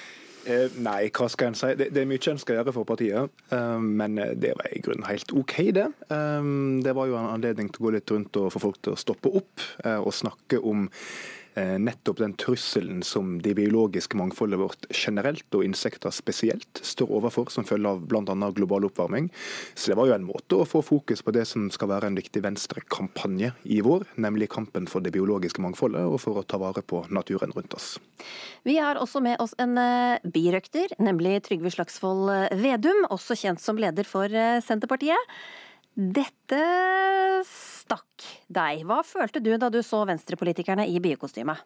Eh, nei, hva skal en si. Det, det, er mye en skal gjøre for partiet. Eh, men det var i grunnen helt OK, det. Eh, det var jo en anledning til å gå litt rundt og få folk til å stoppe opp eh, og snakke om eh, nettopp den trusselen som det biologiske mangfoldet vårt generelt, og insekter spesielt, står overfor som følge av bl.a. global oppvarming. Så det var jo en måte å få fokus på det som skal være en viktig venstrekampanje i vår, nemlig kampen for det biologiske mangfoldet og for å ta vare på naturen rundt oss. Vi har også med oss en eh, birøkter, nemlig Trygve Slagsvold Vedum, også kjent som leder for eh, Senterpartiet. Dette stakk deg. Hva følte du da du så venstrepolitikerne i biekostyme?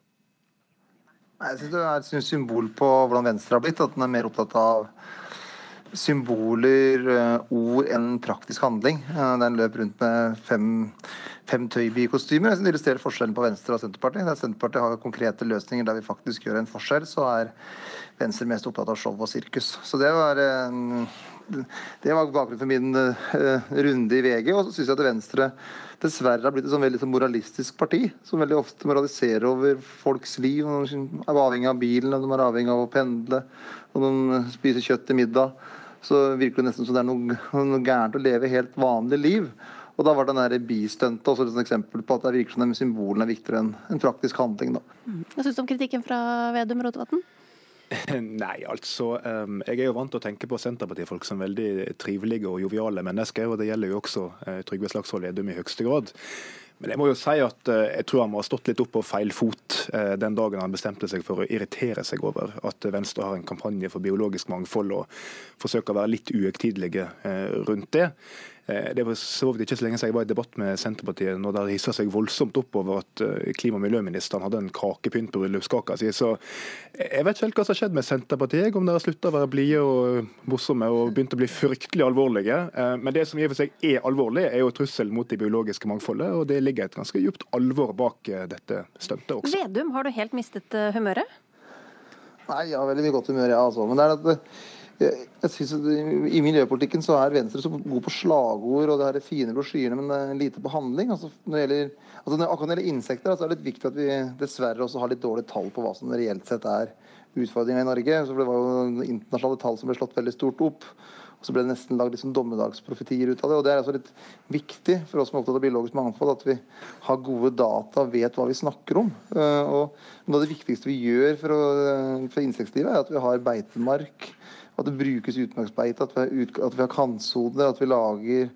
Jeg synes det er et symbol på hvordan Venstre har blitt. At den er mer opptatt av symboler, eh, ord enn praktisk handling. Eh, Den løp rundt med fem, fem synes Det illustrerer forskjellen på Venstre og Senterpartiet. Der Senterpartiet har konkrete løsninger der vi faktisk gjør en forskjell, så er Venstre mest opptatt av show og sirkus. Så det var, eh, det var bakgrunnen for min uh, runde i VG. Og så syns jeg at Venstre dessverre har blitt et sånn veldig sånn moralistisk parti, som veldig ofte moraliserer over folks liv. De er avhengig av bilen, og de er avhengig av å pendle, og de spiser kjøtt til middag. Så virker det nesten som det er noe, noe gærent å leve helt vanlig liv. Og da var den der bistuntet også et eksempel på at det virker som symbolene er viktigere enn en praktisk handling. da. Hva syns du om kritikken fra Vedum Rotevatn? [laughs] Nei, altså. Um, jeg er jo vant til å tenke på Senterpartifolk som veldig trivelige og joviale mennesker, og det gjelder jo også uh, Trygve Slagsvold Vedum i høyeste grad. Men jeg må jo si at uh, jeg tror han må ha stått litt opp på feil fot uh, den dagen han bestemte seg for å irritere seg over at Venstre har en kampanje for biologisk mangfold og forsøker å være litt uhøytidelige rundt det. Det var så vidt ikke så lenge siden jeg var i debatt med Senterpartiet når det hissa seg voldsomt opp over at klima- og miljøministeren hadde en kakepynt på bryllupskaka si. Så jeg vet ikke helt hva som har skjedd med Senterpartiet, om de har slutta å være blide og morsomme og begynt å bli fryktelig alvorlige. Men det som i og for seg er alvorlig, er jo trusselen mot det biologiske mangfoldet. Og det ligger et ganske djupt alvor bak dette stuntet også. Vedum, har du helt mistet eh, humøret? Nei, jeg har veldig mye godt humør, jeg, altså. Men det er at jeg, synes at I miljøpolitikken så er Venstre så god på slagord og det her er fine brosjyrene, men lite på handling. Altså, når det gjelder, altså, akkurat når det gjelder insekter, så er det litt viktig at vi dessverre også har litt dårlige tall på hva som reelt sett er utfordringa i Norge. Så det var jo internasjonale tall som ble slått veldig stort opp. Og så ble det nesten lagd liksom dommedagsprofetier ut av det. og Det er altså litt viktig for oss som er opptatt av biologisk mangfold, at vi har gode data, vet hva vi snakker om. Uh, og Noe av det viktigste vi gjør for, å, for insektlivet, er at vi har beitemark at det brukes utmarksbeite, at at vi har kantsoner, at vi lager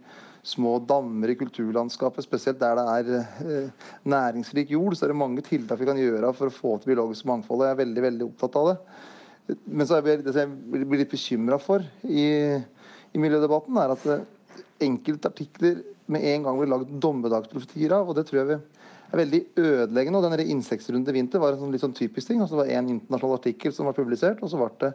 små dammer i kulturlandskapet, spesielt der det er eh, næringsrik jord. Så er det mange tiltak vi kan gjøre for å få til biologisk mangfold. og Jeg er veldig veldig opptatt av det. Men så jeg, det jeg blir litt bekymra for i, i, miljødebatten, er at enkelte artikler med en gang blir lagd dommedagsprofetier av. og det tror jeg vi er veldig ødeleggende. og denne i vinter var en sånn litt sånn typisk ting. altså Det var en internasjonal artikkel som var publisert, og så ble det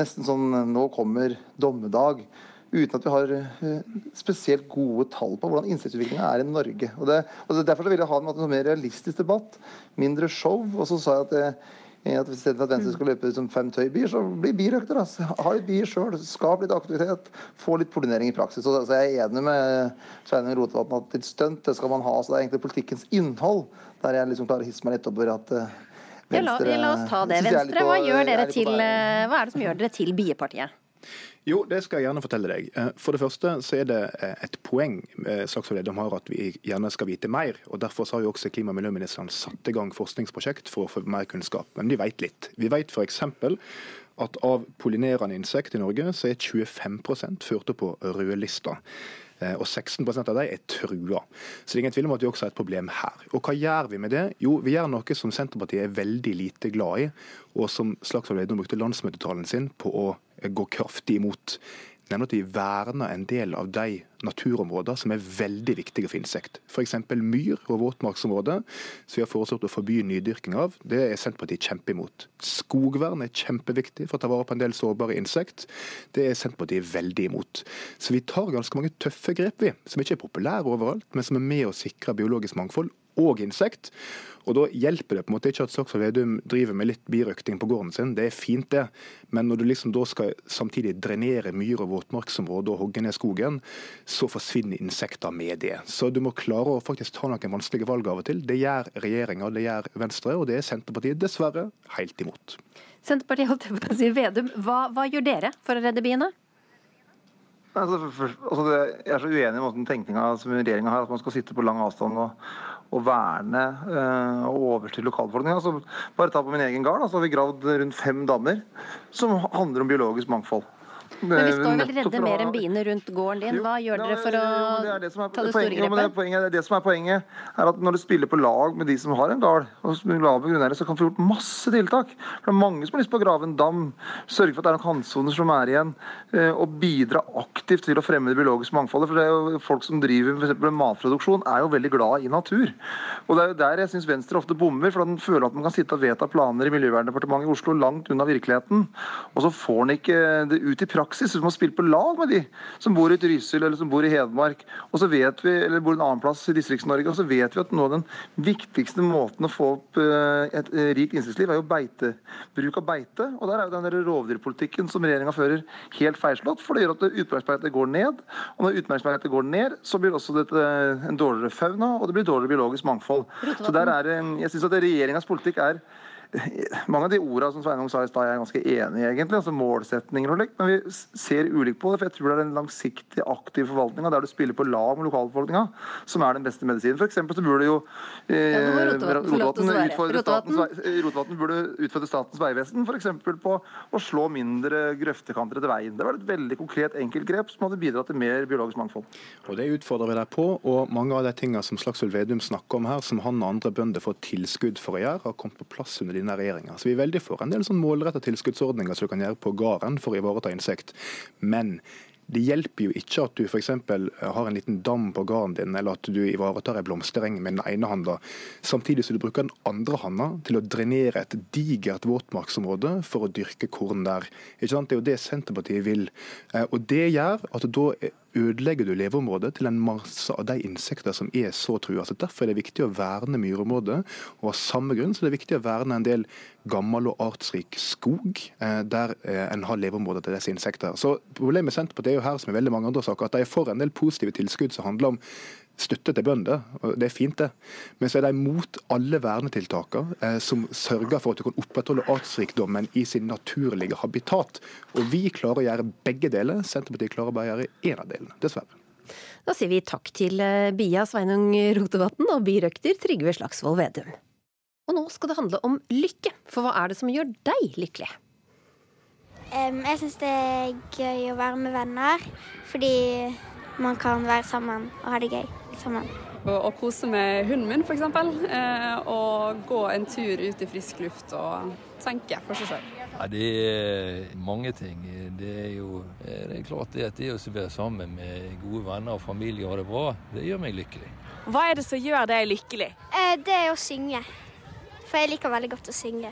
nesten sånn Nå kommer dommedag. Uten at vi har uh, spesielt gode tall på hvordan innsiktsutviklinga er i Norge. Og, det, og Derfor vil jeg ha en, en mer realistisk debatt. Mindre show. Og så sa jeg at, det, at i stedet for at Venstre skal løpe som fem tøybier, så bli birøkter. Altså. Ha litt bier sjøl. Skap litt aktivitet. Få litt pollinering i praksis. Så, altså, jeg er enig med Sveinung Rotevatn at litt stunt det skal man ha. Så det er egentlig politikkens innhold der jeg liksom klarer å hisse meg litt over at uh, Venstre, ja, la, la, oss ta det. Venstre, hva, gjør dere til, eh, hva er det som gjør dere til biepartiet? Jo, det skal jeg gjerne fortelle deg. Eh, for det første så er det eh, et poeng Slagsvold Vedum har at vi gjerne skal vite mer. og Derfor har jo også klima- og miljøministeren satt i gang forskningsprosjekt for å få mer kunnskap. Men vi vet litt. Vi vet f.eks. at av pollinerende insekt i Norge så er 25% ført opp på rødlista og 16% av dem er trua. Så det er ingen tvil om at vi også har et problem her. Og hva gjør vi med det? Jo, vi gjør noe som Senterpartiet er veldig lite glad i, og som Slagsvold Vedum brukte landsmøtetalen sin på å gå kraftig imot nemlig at vi verner en del av de naturområder som er veldig viktige for insekt. F.eks. myr og våtmarksområder, som vi har foreslått å forby nydyrking av. Det er Senterpartiet kjempeimot. Skogvern er kjempeviktig for å ta vare på en del sårbare insekt. Det er Senterpartiet veldig imot. Så vi tar ganske mange tøffe grep, vi, som ikke er populære overalt, men som er med å sikre biologisk mangfold og insekt. Og Da hjelper det på en måte ikke at Slagsvold Vedum driver med litt birøkting på gården sin, det er fint det. Men når du liksom da skal samtidig drenere myr- og våtmarksområder og hogge ned skogen, så forsvinner insekter med det. Så du må klare å faktisk ta noen vanskelige valg av og til. Det gjør regjeringa, det gjør Venstre, og det er Senterpartiet dessverre helt imot. Senterpartiet holdt på å si Vedum, hva, hva gjør dere for å redde biene? Altså, for, altså det, jeg er så uenig i måten tenkninga som regjeringa har, at man skal sitte på lang avstand og, å verne eh, og over til lokalbefolkninga. Altså, bare ta på min egen gard, så har vi gravd rundt fem dammer som handler om biologisk mangfold. Men vi skal vel redde mer enn biene rundt gården din. Hva gjør dere for å ta det store grepet? poenget, det er det som er poenget, er at når du spiller på lag med de som har en gard, og som lave grunneiere, så kan du få gjort masse tiltak. For det er mange som har lyst på å grave en dam, sørge for at det er noen kantsoner som er igjen, eh, og bidra aktivt til å fremme det biologiske mangfoldet. For det er jo folk som driver med matproduksjon, er jo veldig glad i natur. Og det er jo der jeg syns Venstre ofte bommer, for den føler at man kan sitte og vedta planer i Miljøverndepartementet i Oslo langt unna virkeligheten, og så får en ikke det ut i praksis. Så man spiller på lag med de som bor i Trysil eller som bor i Hedmark, og så vet vi, eller bor en annen plass i Distrikts-Norge, og så vet vi at noe av den viktigste måten å få opp eh, et eh, rikt innsiktsliv, er jo beite. Bruk av beite. Og der er jo den der rovdyrpolitikken som regjeringa fører, helt feilslått. For det gjør at utmarksbeitet går ned. Og når utmarksbeitet går ned, så blir også dette en dårligere fauna, og det blir dårligere biologisk mangfold. Så der er jeg synes at regjeringas politikk er mange av de ordene som Sveinung sa i stad, er jeg ganske enig i, egentlig. altså Målsetninger og likt. Men vi ser ulikt på det. For jeg tror det er den langsiktige, aktive forvaltninga der du spiller på lag med lokalbefolkninga, som er den beste medisinen. For eksempel så burde jo eh, Ja, Rotevatn utfordre Rotevatn? Eh, Rotevatn burde utfordre Statens vegvesen f.eks. på å slå mindre grøftekanter etter veien. Det var et veldig konkret enkeltgrep som hadde bidratt til mer biologisk mangfold. Og Det utfordrer vi deg på. og Mange av de tingene som Slagsvold Vedum snakker om her, som han og andre bønder får tilskudd for å gjøre, har kommet på plass under denne regjeringa. Så vi er veldig for en del sånn målretta tilskuddsordninger som du kan gjøre på gården for å ivareta insekt. Men det hjelper jo ikke at du f.eks. har en liten dam på gården din, eller at du ivaretar en blomstereng med den ene handa, samtidig som du bruker den andre handa til å drenere et digert våtmarksområde for å dyrke korn der. Det er jo det Senterpartiet vil. Eh, Og det gjør at da ødelegger du leveområdet til en masse av de insekter som er så trua. Så Derfor er det viktig å verne myrområdet. Og av samme grunn så er det viktig å verne en del gammel og artsrik skog, eh, der eh, en har leveområder til disse insekter. Så Problemet med Senterpartiet er jo her som i veldig mange andre saker, at de for en del positive tilskudd som handler om støtte til bønder, det er fint det. Men så er de mot alle vernetiltakene eh, som sørger for at du kan opprettholde artsrikdommen i sin naturlige habitat. Og vi klarer å gjøre begge deler. Senterpartiet klarer bare å gjøre én av delene, dessverre. Da sier vi takk til eh, Bia Sveinung Rotevatn og birøkter Trygve Slagsvold Vedum. Og nå skal det handle om lykke, for hva er det som gjør deg lykkelig? Um, jeg syns det er gøy å være med venner, fordi man kan være sammen og ha det gøy sammen. Å, og kose med hunden min, f.eks. Eh, og gå en tur ut i frisk luft og tenke for seg sjøl. Ja, det er mange ting. Det er jo eh, det er klart det at det å være sammen med gode venner og familie og ha det bra, det gjør meg lykkelig. Hva er det som gjør deg lykkelig? Eh, det er å synge. For jeg liker veldig godt å synge.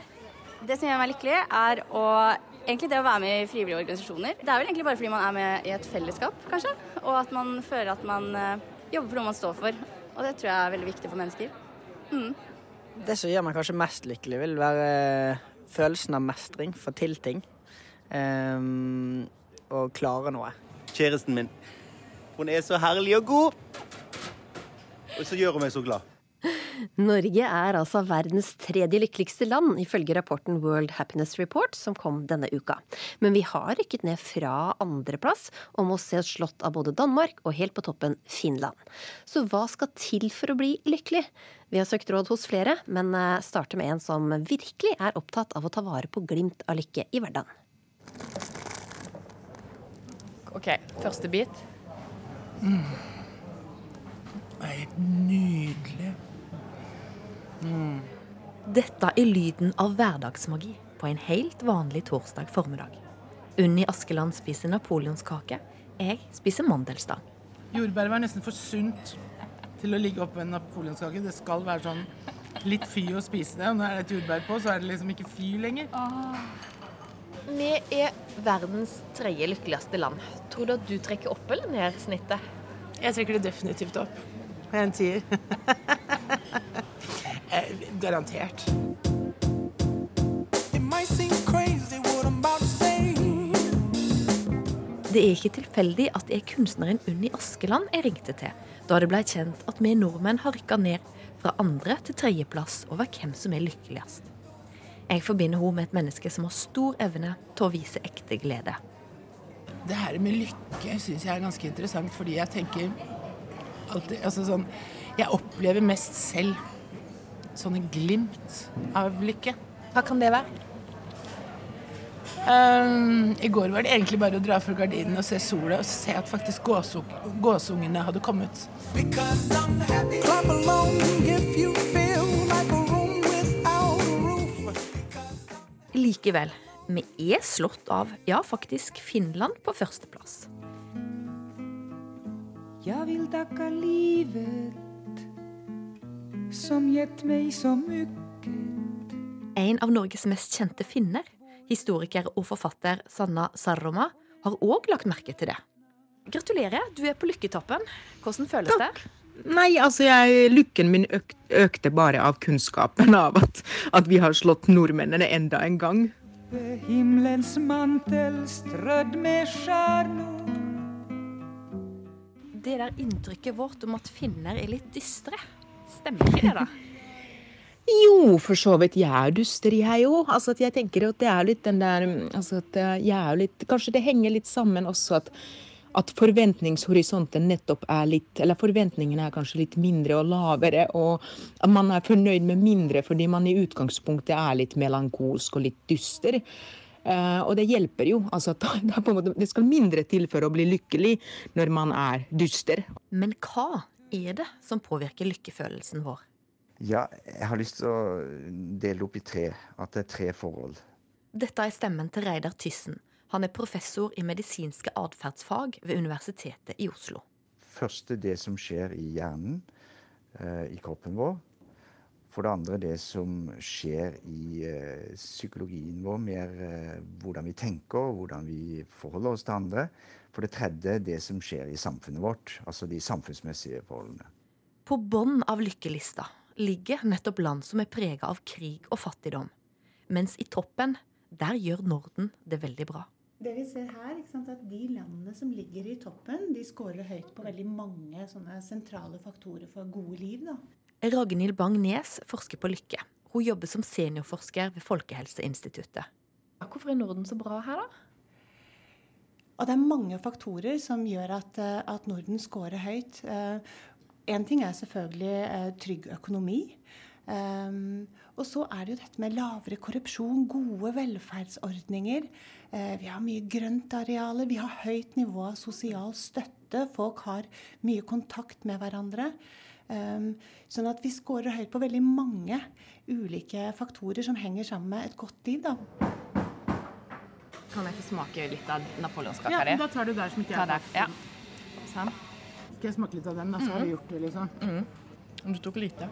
Det som gjør meg lykkelig, er å Egentlig det å være med i frivillige organisasjoner. Det er vel egentlig bare fordi man er med i et fellesskap, kanskje. Og at man føler at man eh, jobber for noe man står for. Og det tror jeg er veldig viktig for mennesker. Mm. Det som gjør meg kanskje mest lykkelig, vil være eh, følelsen av mestring, få til ting. Um, og klare noe. Kjæresten min. Hun er så herlig og god. Og så gjør hun meg så glad. Norge er altså verdens tredje lykkeligste land, ifølge rapporten World Happiness Report, som kom denne uka. Men vi har rykket ned fra andreplass og må se oss slått av både Danmark og helt på toppen Finland. Så hva skal til for å bli lykkelig? Vi har søkt råd hos flere, men eh, starter med en som virkelig er opptatt av å ta vare på glimt av lykke i hverdagen. OK, første bit. Mm. Det er helt nydelig. Mm. Dette er lyden av hverdagsmagi på en helt vanlig torsdag formiddag. Unni Askeland spiser napoleonskake. Jeg spiser mandelstang. Jordbær var nesten for sunt til å ligge oppå en napoleonskake. Det skal være sånn litt fy å spise det. Og når det er et jordbær på, så er det liksom ikke fy lenger. Vi er verdens tredje lykkeligste land. Tror du at du trekker opp eller ned snittet? Jeg trekker det definitivt opp. En tier. [laughs] Eh, Garantert. Det er ikke tilfeldig at det er kunstneren Unni Askeland jeg ringte til, da det ble kjent at vi nordmenn har rykka ned fra andre til tredjeplass over hvem som er lykkeligst. Jeg forbinder henne med et menneske som har stor evne til å vise ekte glede. Det her med lykke syns jeg er ganske interessant, fordi jeg tenker alltid altså sånn, Jeg opplever mest selv sånne glimt av lykke. Hva kan det være? Um, I går var det egentlig bare å dra for gardinen og se sola og se at faktisk gåsung, gåsungene hadde kommet. Likevel, vi er slått av, ja faktisk, Finland på førsteplass. Jeg vil takke livet som gjett meg så mycket. En av Norges mest kjente finner, historiker og forfatter Sanna Sarroma, har òg lagt merke til det. Gratulerer, du er på lykketoppen. Hvordan føles det? Nei, altså jeg, lykken min øk, økte bare av kunnskapen av at, at vi har slått nordmennene enda en gang. Himmelens mantel strødd med stjerner. Det der inntrykket vårt om at finner er litt dystre, stemmer ikke det, da? [laughs] Jo, for så vidt. Jeg er dyster, jeg òg. Altså, jeg tenker at det er litt den der altså at jeg er litt, Kanskje det henger litt sammen også at, at forventningshorisonten nettopp er litt Eller forventningene er kanskje litt mindre og lavere, og at man er fornøyd med mindre fordi man i utgangspunktet er litt melankolsk og litt dyster. Uh, og det hjelper jo. altså at [laughs] det, måte, det skal mindre til for å bli lykkelig når man er dyster. Men hva er det som påvirker lykkefølelsen vår? Ja, jeg har lyst til å dele opp i tre. At det er tre forhold. Dette er stemmen til Reidar Tyssen. Han er professor i medisinske atferdsfag ved Universitetet i Oslo. Første det som skjer i hjernen, eh, i kroppen vår. For det andre det som skjer i eh, psykologien vår, mer eh, hvordan vi tenker, hvordan vi forholder oss til andre. For det tredje det som skjer i samfunnet vårt, altså de samfunnsmessige forholdene. På bånn av lykkelista ligger nettopp land som er prega av krig og fattigdom. Mens i toppen, der gjør Norden det veldig bra. Det vi ser her, sant, at De landene som ligger i toppen, de scorer høyt på veldig mange sånne sentrale faktorer for gode liv. Da. Ragnhild Bang-Nes forsker på lykke. Hun jobber som seniorforsker ved Folkehelseinstituttet. Hvorfor er Norden så bra her, da? Og Det er mange faktorer som gjør at, eh, at Norden scorer høyt. Én ting er selvfølgelig eh, trygg økonomi. Og så er det jo dette med lavere korrupsjon, gode velferdsordninger. Vi har mye grøntarealer, vi har høyt nivå av sosial støtte. Folk har mye kontakt med hverandre. Um, sånn at vi scorer høyt på veldig mange ulike faktorer som henger sammen med et godt liv. da. Kan jeg få smake litt av napoleonskaka Ja, di? da tar du der som ikke jeg har Ja. Sånn. Skal jeg smake litt av den, da, så har du gjort det, liksom. Om du tok lite.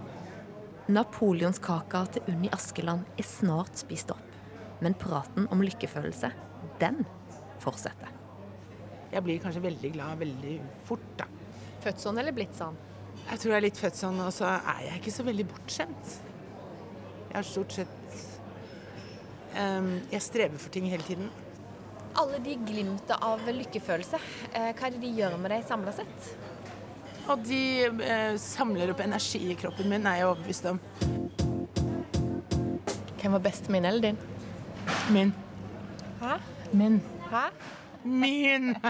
Napoleonskaka til Unni Askeland er snart spist opp. Men praten om lykkefølelse, den fortsetter. Jeg blir kanskje veldig glad veldig fort, da. Født sånn eller blitt sånn? Jeg tror jeg er litt født sånn, og så er jeg ikke så veldig bortskjemt. Jeg har stort sett um, Jeg strever for ting hele tiden. Alle de glimta av lykkefølelse, eh, hva er det de gjør med deg samla sett? At de eh, samler opp energi i kroppen min, er jeg overbevist om. Hvem var best, min eller din? Min. Hæ? Min. Hæ? Min! [laughs]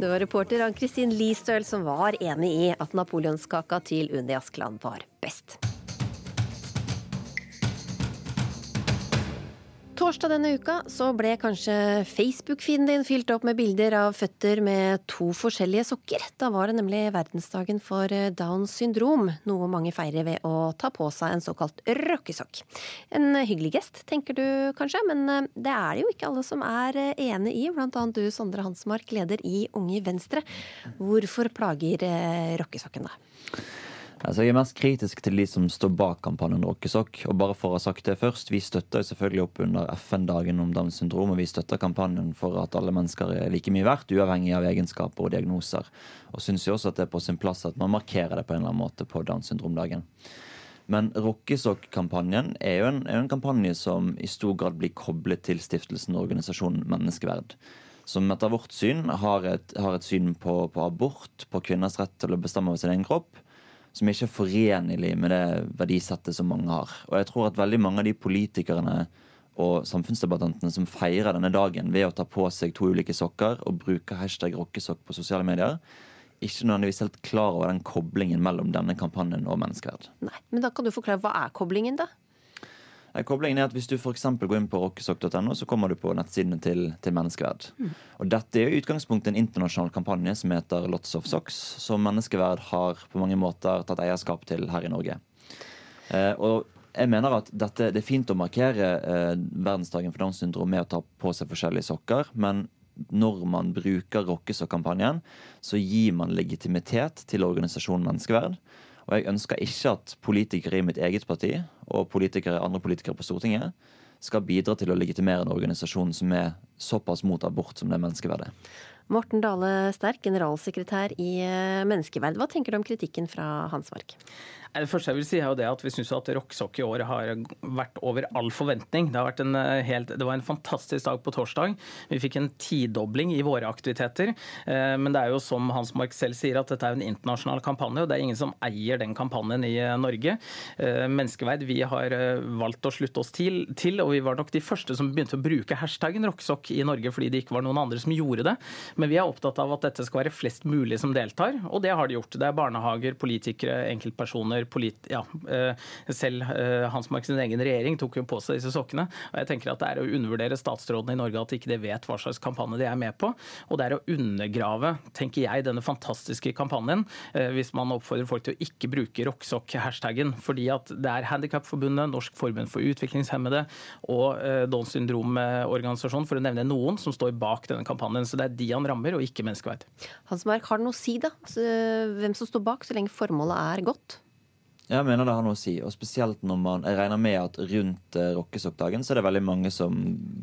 Det var reporter Ann-Kristin Listøl som var enig i at napoleonskaka til Unni Askeland var best. Torsdag denne uka så ble kanskje Facebook-feeden din fylt opp med bilder av føtter med to forskjellige sokker. Da var det nemlig verdensdagen for Downs syndrom, noe mange feirer ved å ta på seg en såkalt rockesokk. En hyggelig gest, tenker du kanskje, men eh, det er det jo ikke alle som er eh, enig i, blant annet du Sondre Hansmark, leder i Unge Venstre. Hvorfor plager eh, rockesokken deg? Altså, jeg er mest kritisk til de som står bak kampanjen Rockesokk. Og bare for å ha sagt det først, vi støtter selvfølgelig opp under FN-dagen om Downs syndrom, og vi støtter kampanjen for at alle mennesker er like mye verdt, uavhengig av egenskaper og diagnoser. Og syns jo også at det er på sin plass at man markerer det på en eller annen måte på Downs syndrom-dagen. Men Rockesokk-kampanjen er, jo en- er en kampanje som i stor grad blir koblet til stiftelsen og organisasjonen Menneskeverd. Som etter vårt syn har et, har et syn på, på abort, på kvinners rett til å bestemme over sin egen kropp, som ikke er forenlig med det verdisettet som mange har. Og jeg tror at veldig mange av de politikerne og samfunnsdebattantene som feirer denne dagen ved å ta på seg to ulike sokker og bruke hashtag rockesokk på sosiale medier, ikke nødvendigvis helt klar over den koblingen mellom denne kampanjen og menneskeverd. Nei, Men da kan du forklare hva er koblingen, da? Eh, Koblingen er at Hvis du for går inn på rockesokk.no, så kommer du på nettsidene til, til Menneskeverd. Mm. Og Dette er utgangspunktet en internasjonal kampanje som heter Lots of Socks, som Menneskeverd har på mange måter tatt eierskap til her i Norge. Eh, og jeg mener at dette, Det er fint å markere eh, verdensdagen for Downs syndrom med å ta på seg forskjellige sokker, men når man bruker rockesokk-kampanjen, så gir man legitimitet til organisasjonen Menneskeverd. Og jeg ønsker ikke at politikere i mitt eget parti og politikere, andre politikere på Stortinget skal bidra til å legitimere en organisasjon som er såpass mot abort som det menneskeverdet er. Morten Dale Sterk, generalsekretær i eh, Menneskeverd. Hva tenker du om kritikken fra Hansmark? Det første jeg vil si er jo det at Vi syns rocksock i år har vært over all forventning. Det, en eh, helt, det var en fantastisk dag på torsdag. Vi fikk en tidobling i våre aktiviteter. Eh, Men det er jo som Hans Mark selv sier, at dette er en internasjonal kampanje. og Det er ingen som eier den kampanjen i eh, Norge. Eh, Menneskeverd vi har eh, valgt å slutte oss til, til, og vi var nok de første som begynte å bruke hashtaggen rocksock i Norge, fordi det ikke var noen andre som gjorde det. Men vi er opptatt av at dette skal være flest mulig som deltar, og det har de gjort. Det er barnehager, politikere, enkeltpersoner, polit ja, eh, selv Hans Hansmark sin egen regjering tok jo på seg disse sokkene. Og jeg tenker at Det er å undervurdere statsrådene i Norge at ikke de vet hva slags kampanje de er med på. Og det er å undergrave tenker jeg, denne fantastiske kampanjen eh, hvis man oppfordrer folk til å ikke bruke rocksock-hashtagen. Fordi at det er Handikapforbundet, Norsk forbund for utviklingshemmede og eh, Downs syndrom-organisasjonen, for å nevne noen, som står bak denne kampanjen. Så det er de han rammer, og ikke menneskeverd. Hansmark, har det noe å si, da? Hvem som står bak, så lenge formålet er godt? Jeg mener det har noe å si, og spesielt når man Jeg regner med at rundt uh, rockesokkdagen så er det veldig mange som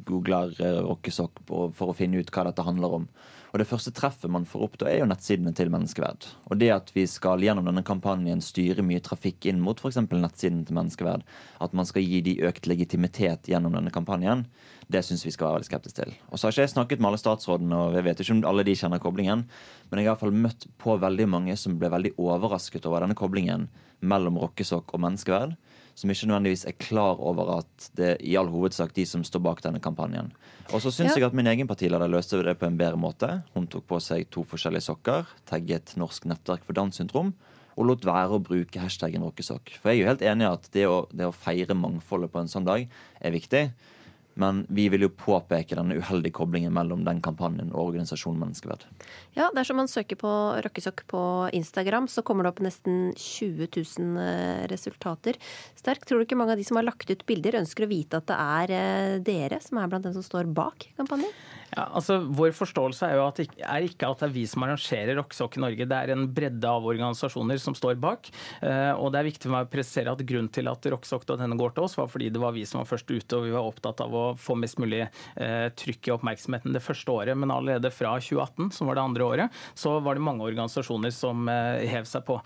googler uh, rockesokk for å finne ut hva dette handler om. Og det første treffet man får opp da, er jo nettsidene til Menneskeverd. Og det at vi skal gjennom denne kampanjen styre mye trafikk inn mot f.eks. nettsidene til Menneskeverd, at man skal gi de økt legitimitet gjennom denne kampanjen, det syns vi skal være veldig skeptiske til. Og så har ikke jeg snakket med alle statsrådene, og jeg vet ikke om alle de kjenner koblingen, men jeg har i hvert fall møtt på veldig mange som ble veldig overrasket over denne koblingen mellom rockesokk og menneskeverd, som ikke nødvendigvis er klar over at det er i all hovedsak de som står bak denne kampanjen. Og så syns Ja. jeg at min egen partileder løste det på en bedre måte. Hun tok på seg to forskjellige sokker, tagget Norsk nettverk for Downs syndrom, og lot være å bruke hashtaggen rockesokk. For jeg er jo helt enig i at det å, det å feire mangfoldet på en sånn dag er viktig. Men vi vil jo påpeke den uheldige koblingen mellom den kampanjen og organisasjonen Menneskeverd. Ja, dersom man søker på rockesokk på Instagram, så kommer det opp nesten 20 000 eh, resultater. Sterk, tror du ikke mange av de som har lagt ut bilder, ønsker å vite at det er eh, dere som er blant dem som står bak kampanjen? Ja, altså Vår forståelse er jo at det er ikke at det er vi som arrangerer rockesokk i Norge. Det er en bredde av organisasjoner som står bak. Eh, og det er viktig for meg å presisere at grunnen til at rockesokk.no går til oss, var fordi det var vi som var først ute, og vi var opptatt av å få mest mulig eh, trykk i oppmerksomheten det første året. Men allerede fra 2018, som var det andre året, så var det mange organisasjoner som eh, hev seg på.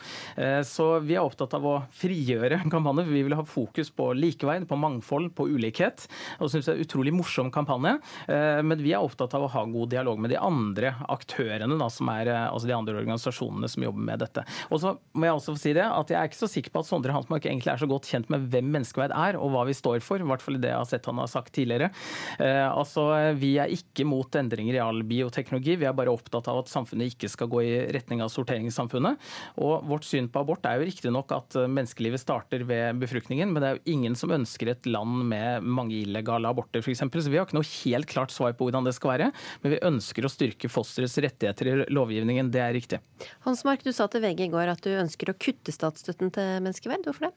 Så vi er opptatt av å frigjøre kampanjer. Vi vil ha fokus på likeverd, på mangfold, på ulikhet. Og synes det er en utrolig morsom kampanje. Men vi er opptatt av å ha god dialog med de andre aktørene, da, som er eh, altså de andre organisasjonene som jobber med dette. Og så må jeg også si det, at jeg er ikke så sikker på at Sondre Hansmark egentlig er så godt kjent med hvem menneskeverd er, og hva vi står for. I hvert fall det jeg har sett han har sagt tidligere. Eh, altså, Vi er ikke mot endringer i all bioteknologi, vi er bare opptatt av at samfunnet ikke skal gå i retning av sorteringssamfunnet. Og vårt syn på abort er jo riktignok at eh, menneskelivet starter ved befruktningen, men det er jo ingen som ønsker et land med mange illegale aborter, f.eks. Så vi har ikke noe helt klart svar på hvordan det skal være, men vi ønsker å styrke fosterets rettigheter i lovgivningen. Det er riktig. Hansmark, du sa til VG i går at du ønsker å kutte statsstøtten til menneskeverd. Hvorfor det?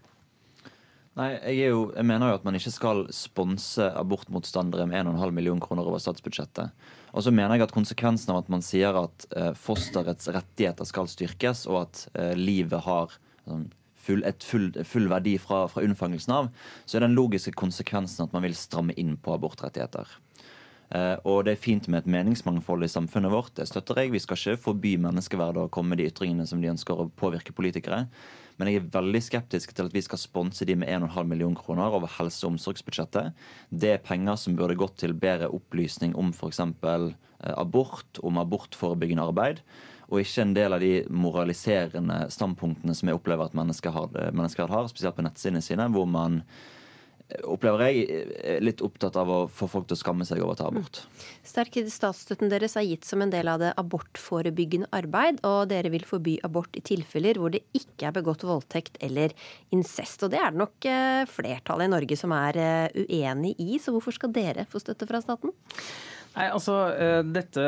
Nei, jeg, er jo, jeg mener jo at man ikke skal sponse abortmotstandere med 1,5 million kroner over statsbudsjettet. Og så mener jeg at konsekvensen av at man sier at eh, fosterets rettigheter skal styrkes, og at eh, livet har sånn, full, et full, full verdi fra, fra unnfangelsen av, så er den logiske konsekvensen at man vil stramme inn på abortrettigheter. Eh, og det er fint med et meningsmangfold i samfunnet vårt. Det støtter jeg. Vi skal ikke forby menneskeverd og komme med de ytringene som de ønsker å påvirke politikere. Men jeg er veldig skeptisk til at vi skal sponse de med 1,5 million kroner over helse- og omsorgsbudsjettet. Det er penger som burde gått til bedre opplysning om f.eks. abort, om abortforebyggende arbeid. Og ikke en del av de moraliserende standpunktene som jeg opplever at mennesker har, mennesker har spesielt på nettsidene sine, hvor man opplever jeg, er litt opptatt av å få folk til å skamme seg over å ta abort. Sterk statsstøtten deres er gitt som en del av det abortforebyggende arbeid, og dere vil forby abort i tilfeller hvor det ikke er begått voldtekt eller incest. Og det er det nok eh, flertallet i Norge som er eh, uenig i, så hvorfor skal dere få støtte fra staten? Nei, altså eh, Dette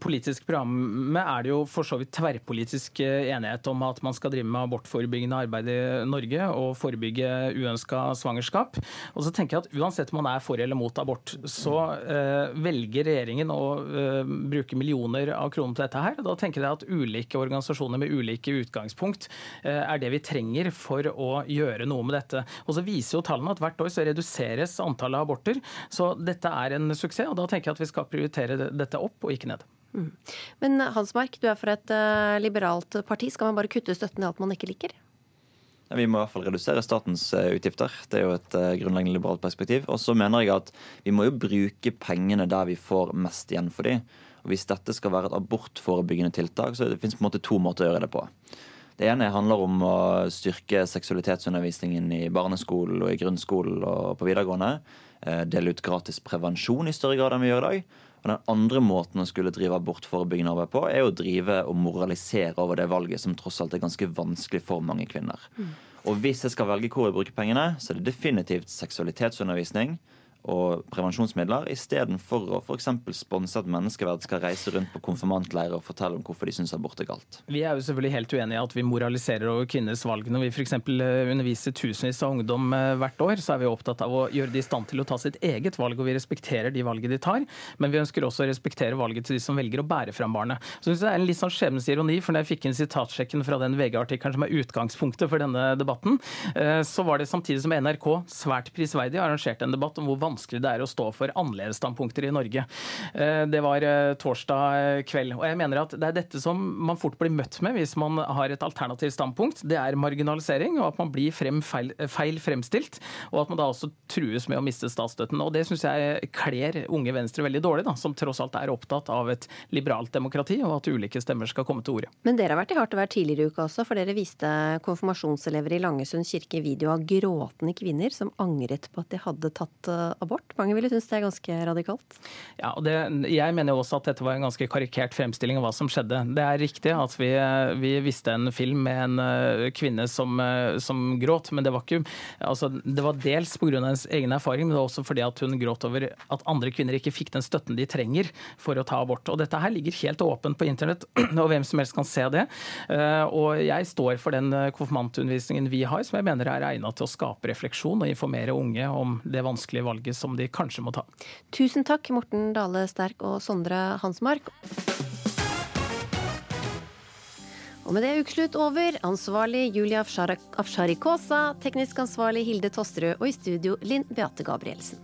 politiske programmet er det jo for så vidt tverrpolitisk eh, enighet om at man skal drive med abortforebyggende arbeid i Norge og forebygge uønska svangerskap. Og så tenker jeg at Uansett om man er for eller mot abort, så uh, velger regjeringen å uh, bruke millioner av kroner på dette her. Da tenker jeg at ulike organisasjoner med ulike utgangspunkt uh, er det vi trenger for å gjøre noe med dette. Og så viser jo tallene at hvert år så reduseres antallet aborter. Så dette er en suksess. og da tenker jeg at vi skal prioritere dette opp og ikke ned. Mm. Men Hansmark, du er for et uh, liberalt parti. Skal man bare kutte støtten i alt man ikke liker? Vi må i hvert fall redusere statens eh, utgifter. Det er jo et grunnleggende liberalt perspektiv. Og så mener jeg at vi må jo bruke pengene der vi får mest igjen for dem. Og hvis dette skal være et abortforebyggende tiltak, så det finnes på en måte to måter å gjøre det på. Det ene handler om å styrke seksualitetsundervisningen i barneskolen og i grunnskolen og på videregående. Dele ut gratis prevensjon i større grad enn vi gjør i dag. Og Den andre måten å skulle drive abortforebyggende arbeid på, er å drive og moralisere over det valget som tross alt er ganske vanskelig for mange kvinner. Mm. Og hvis jeg skal velge hvor jeg bruker pengene, så er det definitivt seksualitetsundervisning og prevensjonsmidler, istedenfor å f.eks. sponse at menneskeverd skal reise rundt på konfirmantleirer og fortelle om hvorfor de syns abort er galt. Vi er jo selvfølgelig helt uenige i at vi moraliserer over kvinners valg. Når vi f.eks. underviser tusenvis av ungdom eh, hvert år, så er vi opptatt av å gjøre de i stand til å ta sitt eget valg, og vi respekterer de valgene de tar. Men vi ønsker også å respektere valget til de som velger å bære fram barnet. Så synes jeg det er en litt sånn skjebnesironi, for når jeg fikk inn sitatsjekken fra den VG-artikkelen som er utgangspunktet for denne debatten, eh, så var det samtidig som NRK svært prisverdig arrangerte en debatt om hvor vanskelig det er å stå for annerledesstandpunkter i Norge. Eh, det var eh, torsdag kveld. Og jeg mener at det er dette som man fort blir møtt med hvis man har et alternativt standpunkt. Det er marginalisering, og at man blir frem feil, feil, fremstilt. Og at man da også trues med å miste statsstøtten. Og det syns jeg kler Unge Venstre veldig dårlig, da, som tross alt er opptatt av et liberalt demokrati, og at ulike stemmer skal komme til orde. Men dere har vært i hardt vær tidligere i uka også, for dere viste konfirmasjonselever i Langesund kirke video av gråtende kvinner som angret på at de hadde tatt eh, abort. Mange ville synes det er ganske radikalt? Ja, og det, Jeg mener jo også at dette var en ganske karikert fremstilling av hva som skjedde. Det er riktig at vi, vi viste en film med en uh, kvinne som, uh, som, gråt, men det var ikke altså, Det var dels pga. hennes egen erfaring, men det var også fordi at hun gråt over at andre kvinner ikke fikk den støtten de trenger for å ta abort. Og Dette her ligger helt åpent på internett, [clears throat] og hvem som helst kan se det. Uh, og jeg står for den konfirmantundervisningen vi har, som jeg mener er egnet til å skape refleksjon og informere unge om det vanskelige valget som de kanskje må ta. Tusen takk, Morten Dale Sterk og Sondre Hansmark. Og med det er ukeslutt over. Ansvarlig Julia Afsharikosa, teknisk ansvarlig Hilde Tosterød og i studio Linn Beate Gabrielsen.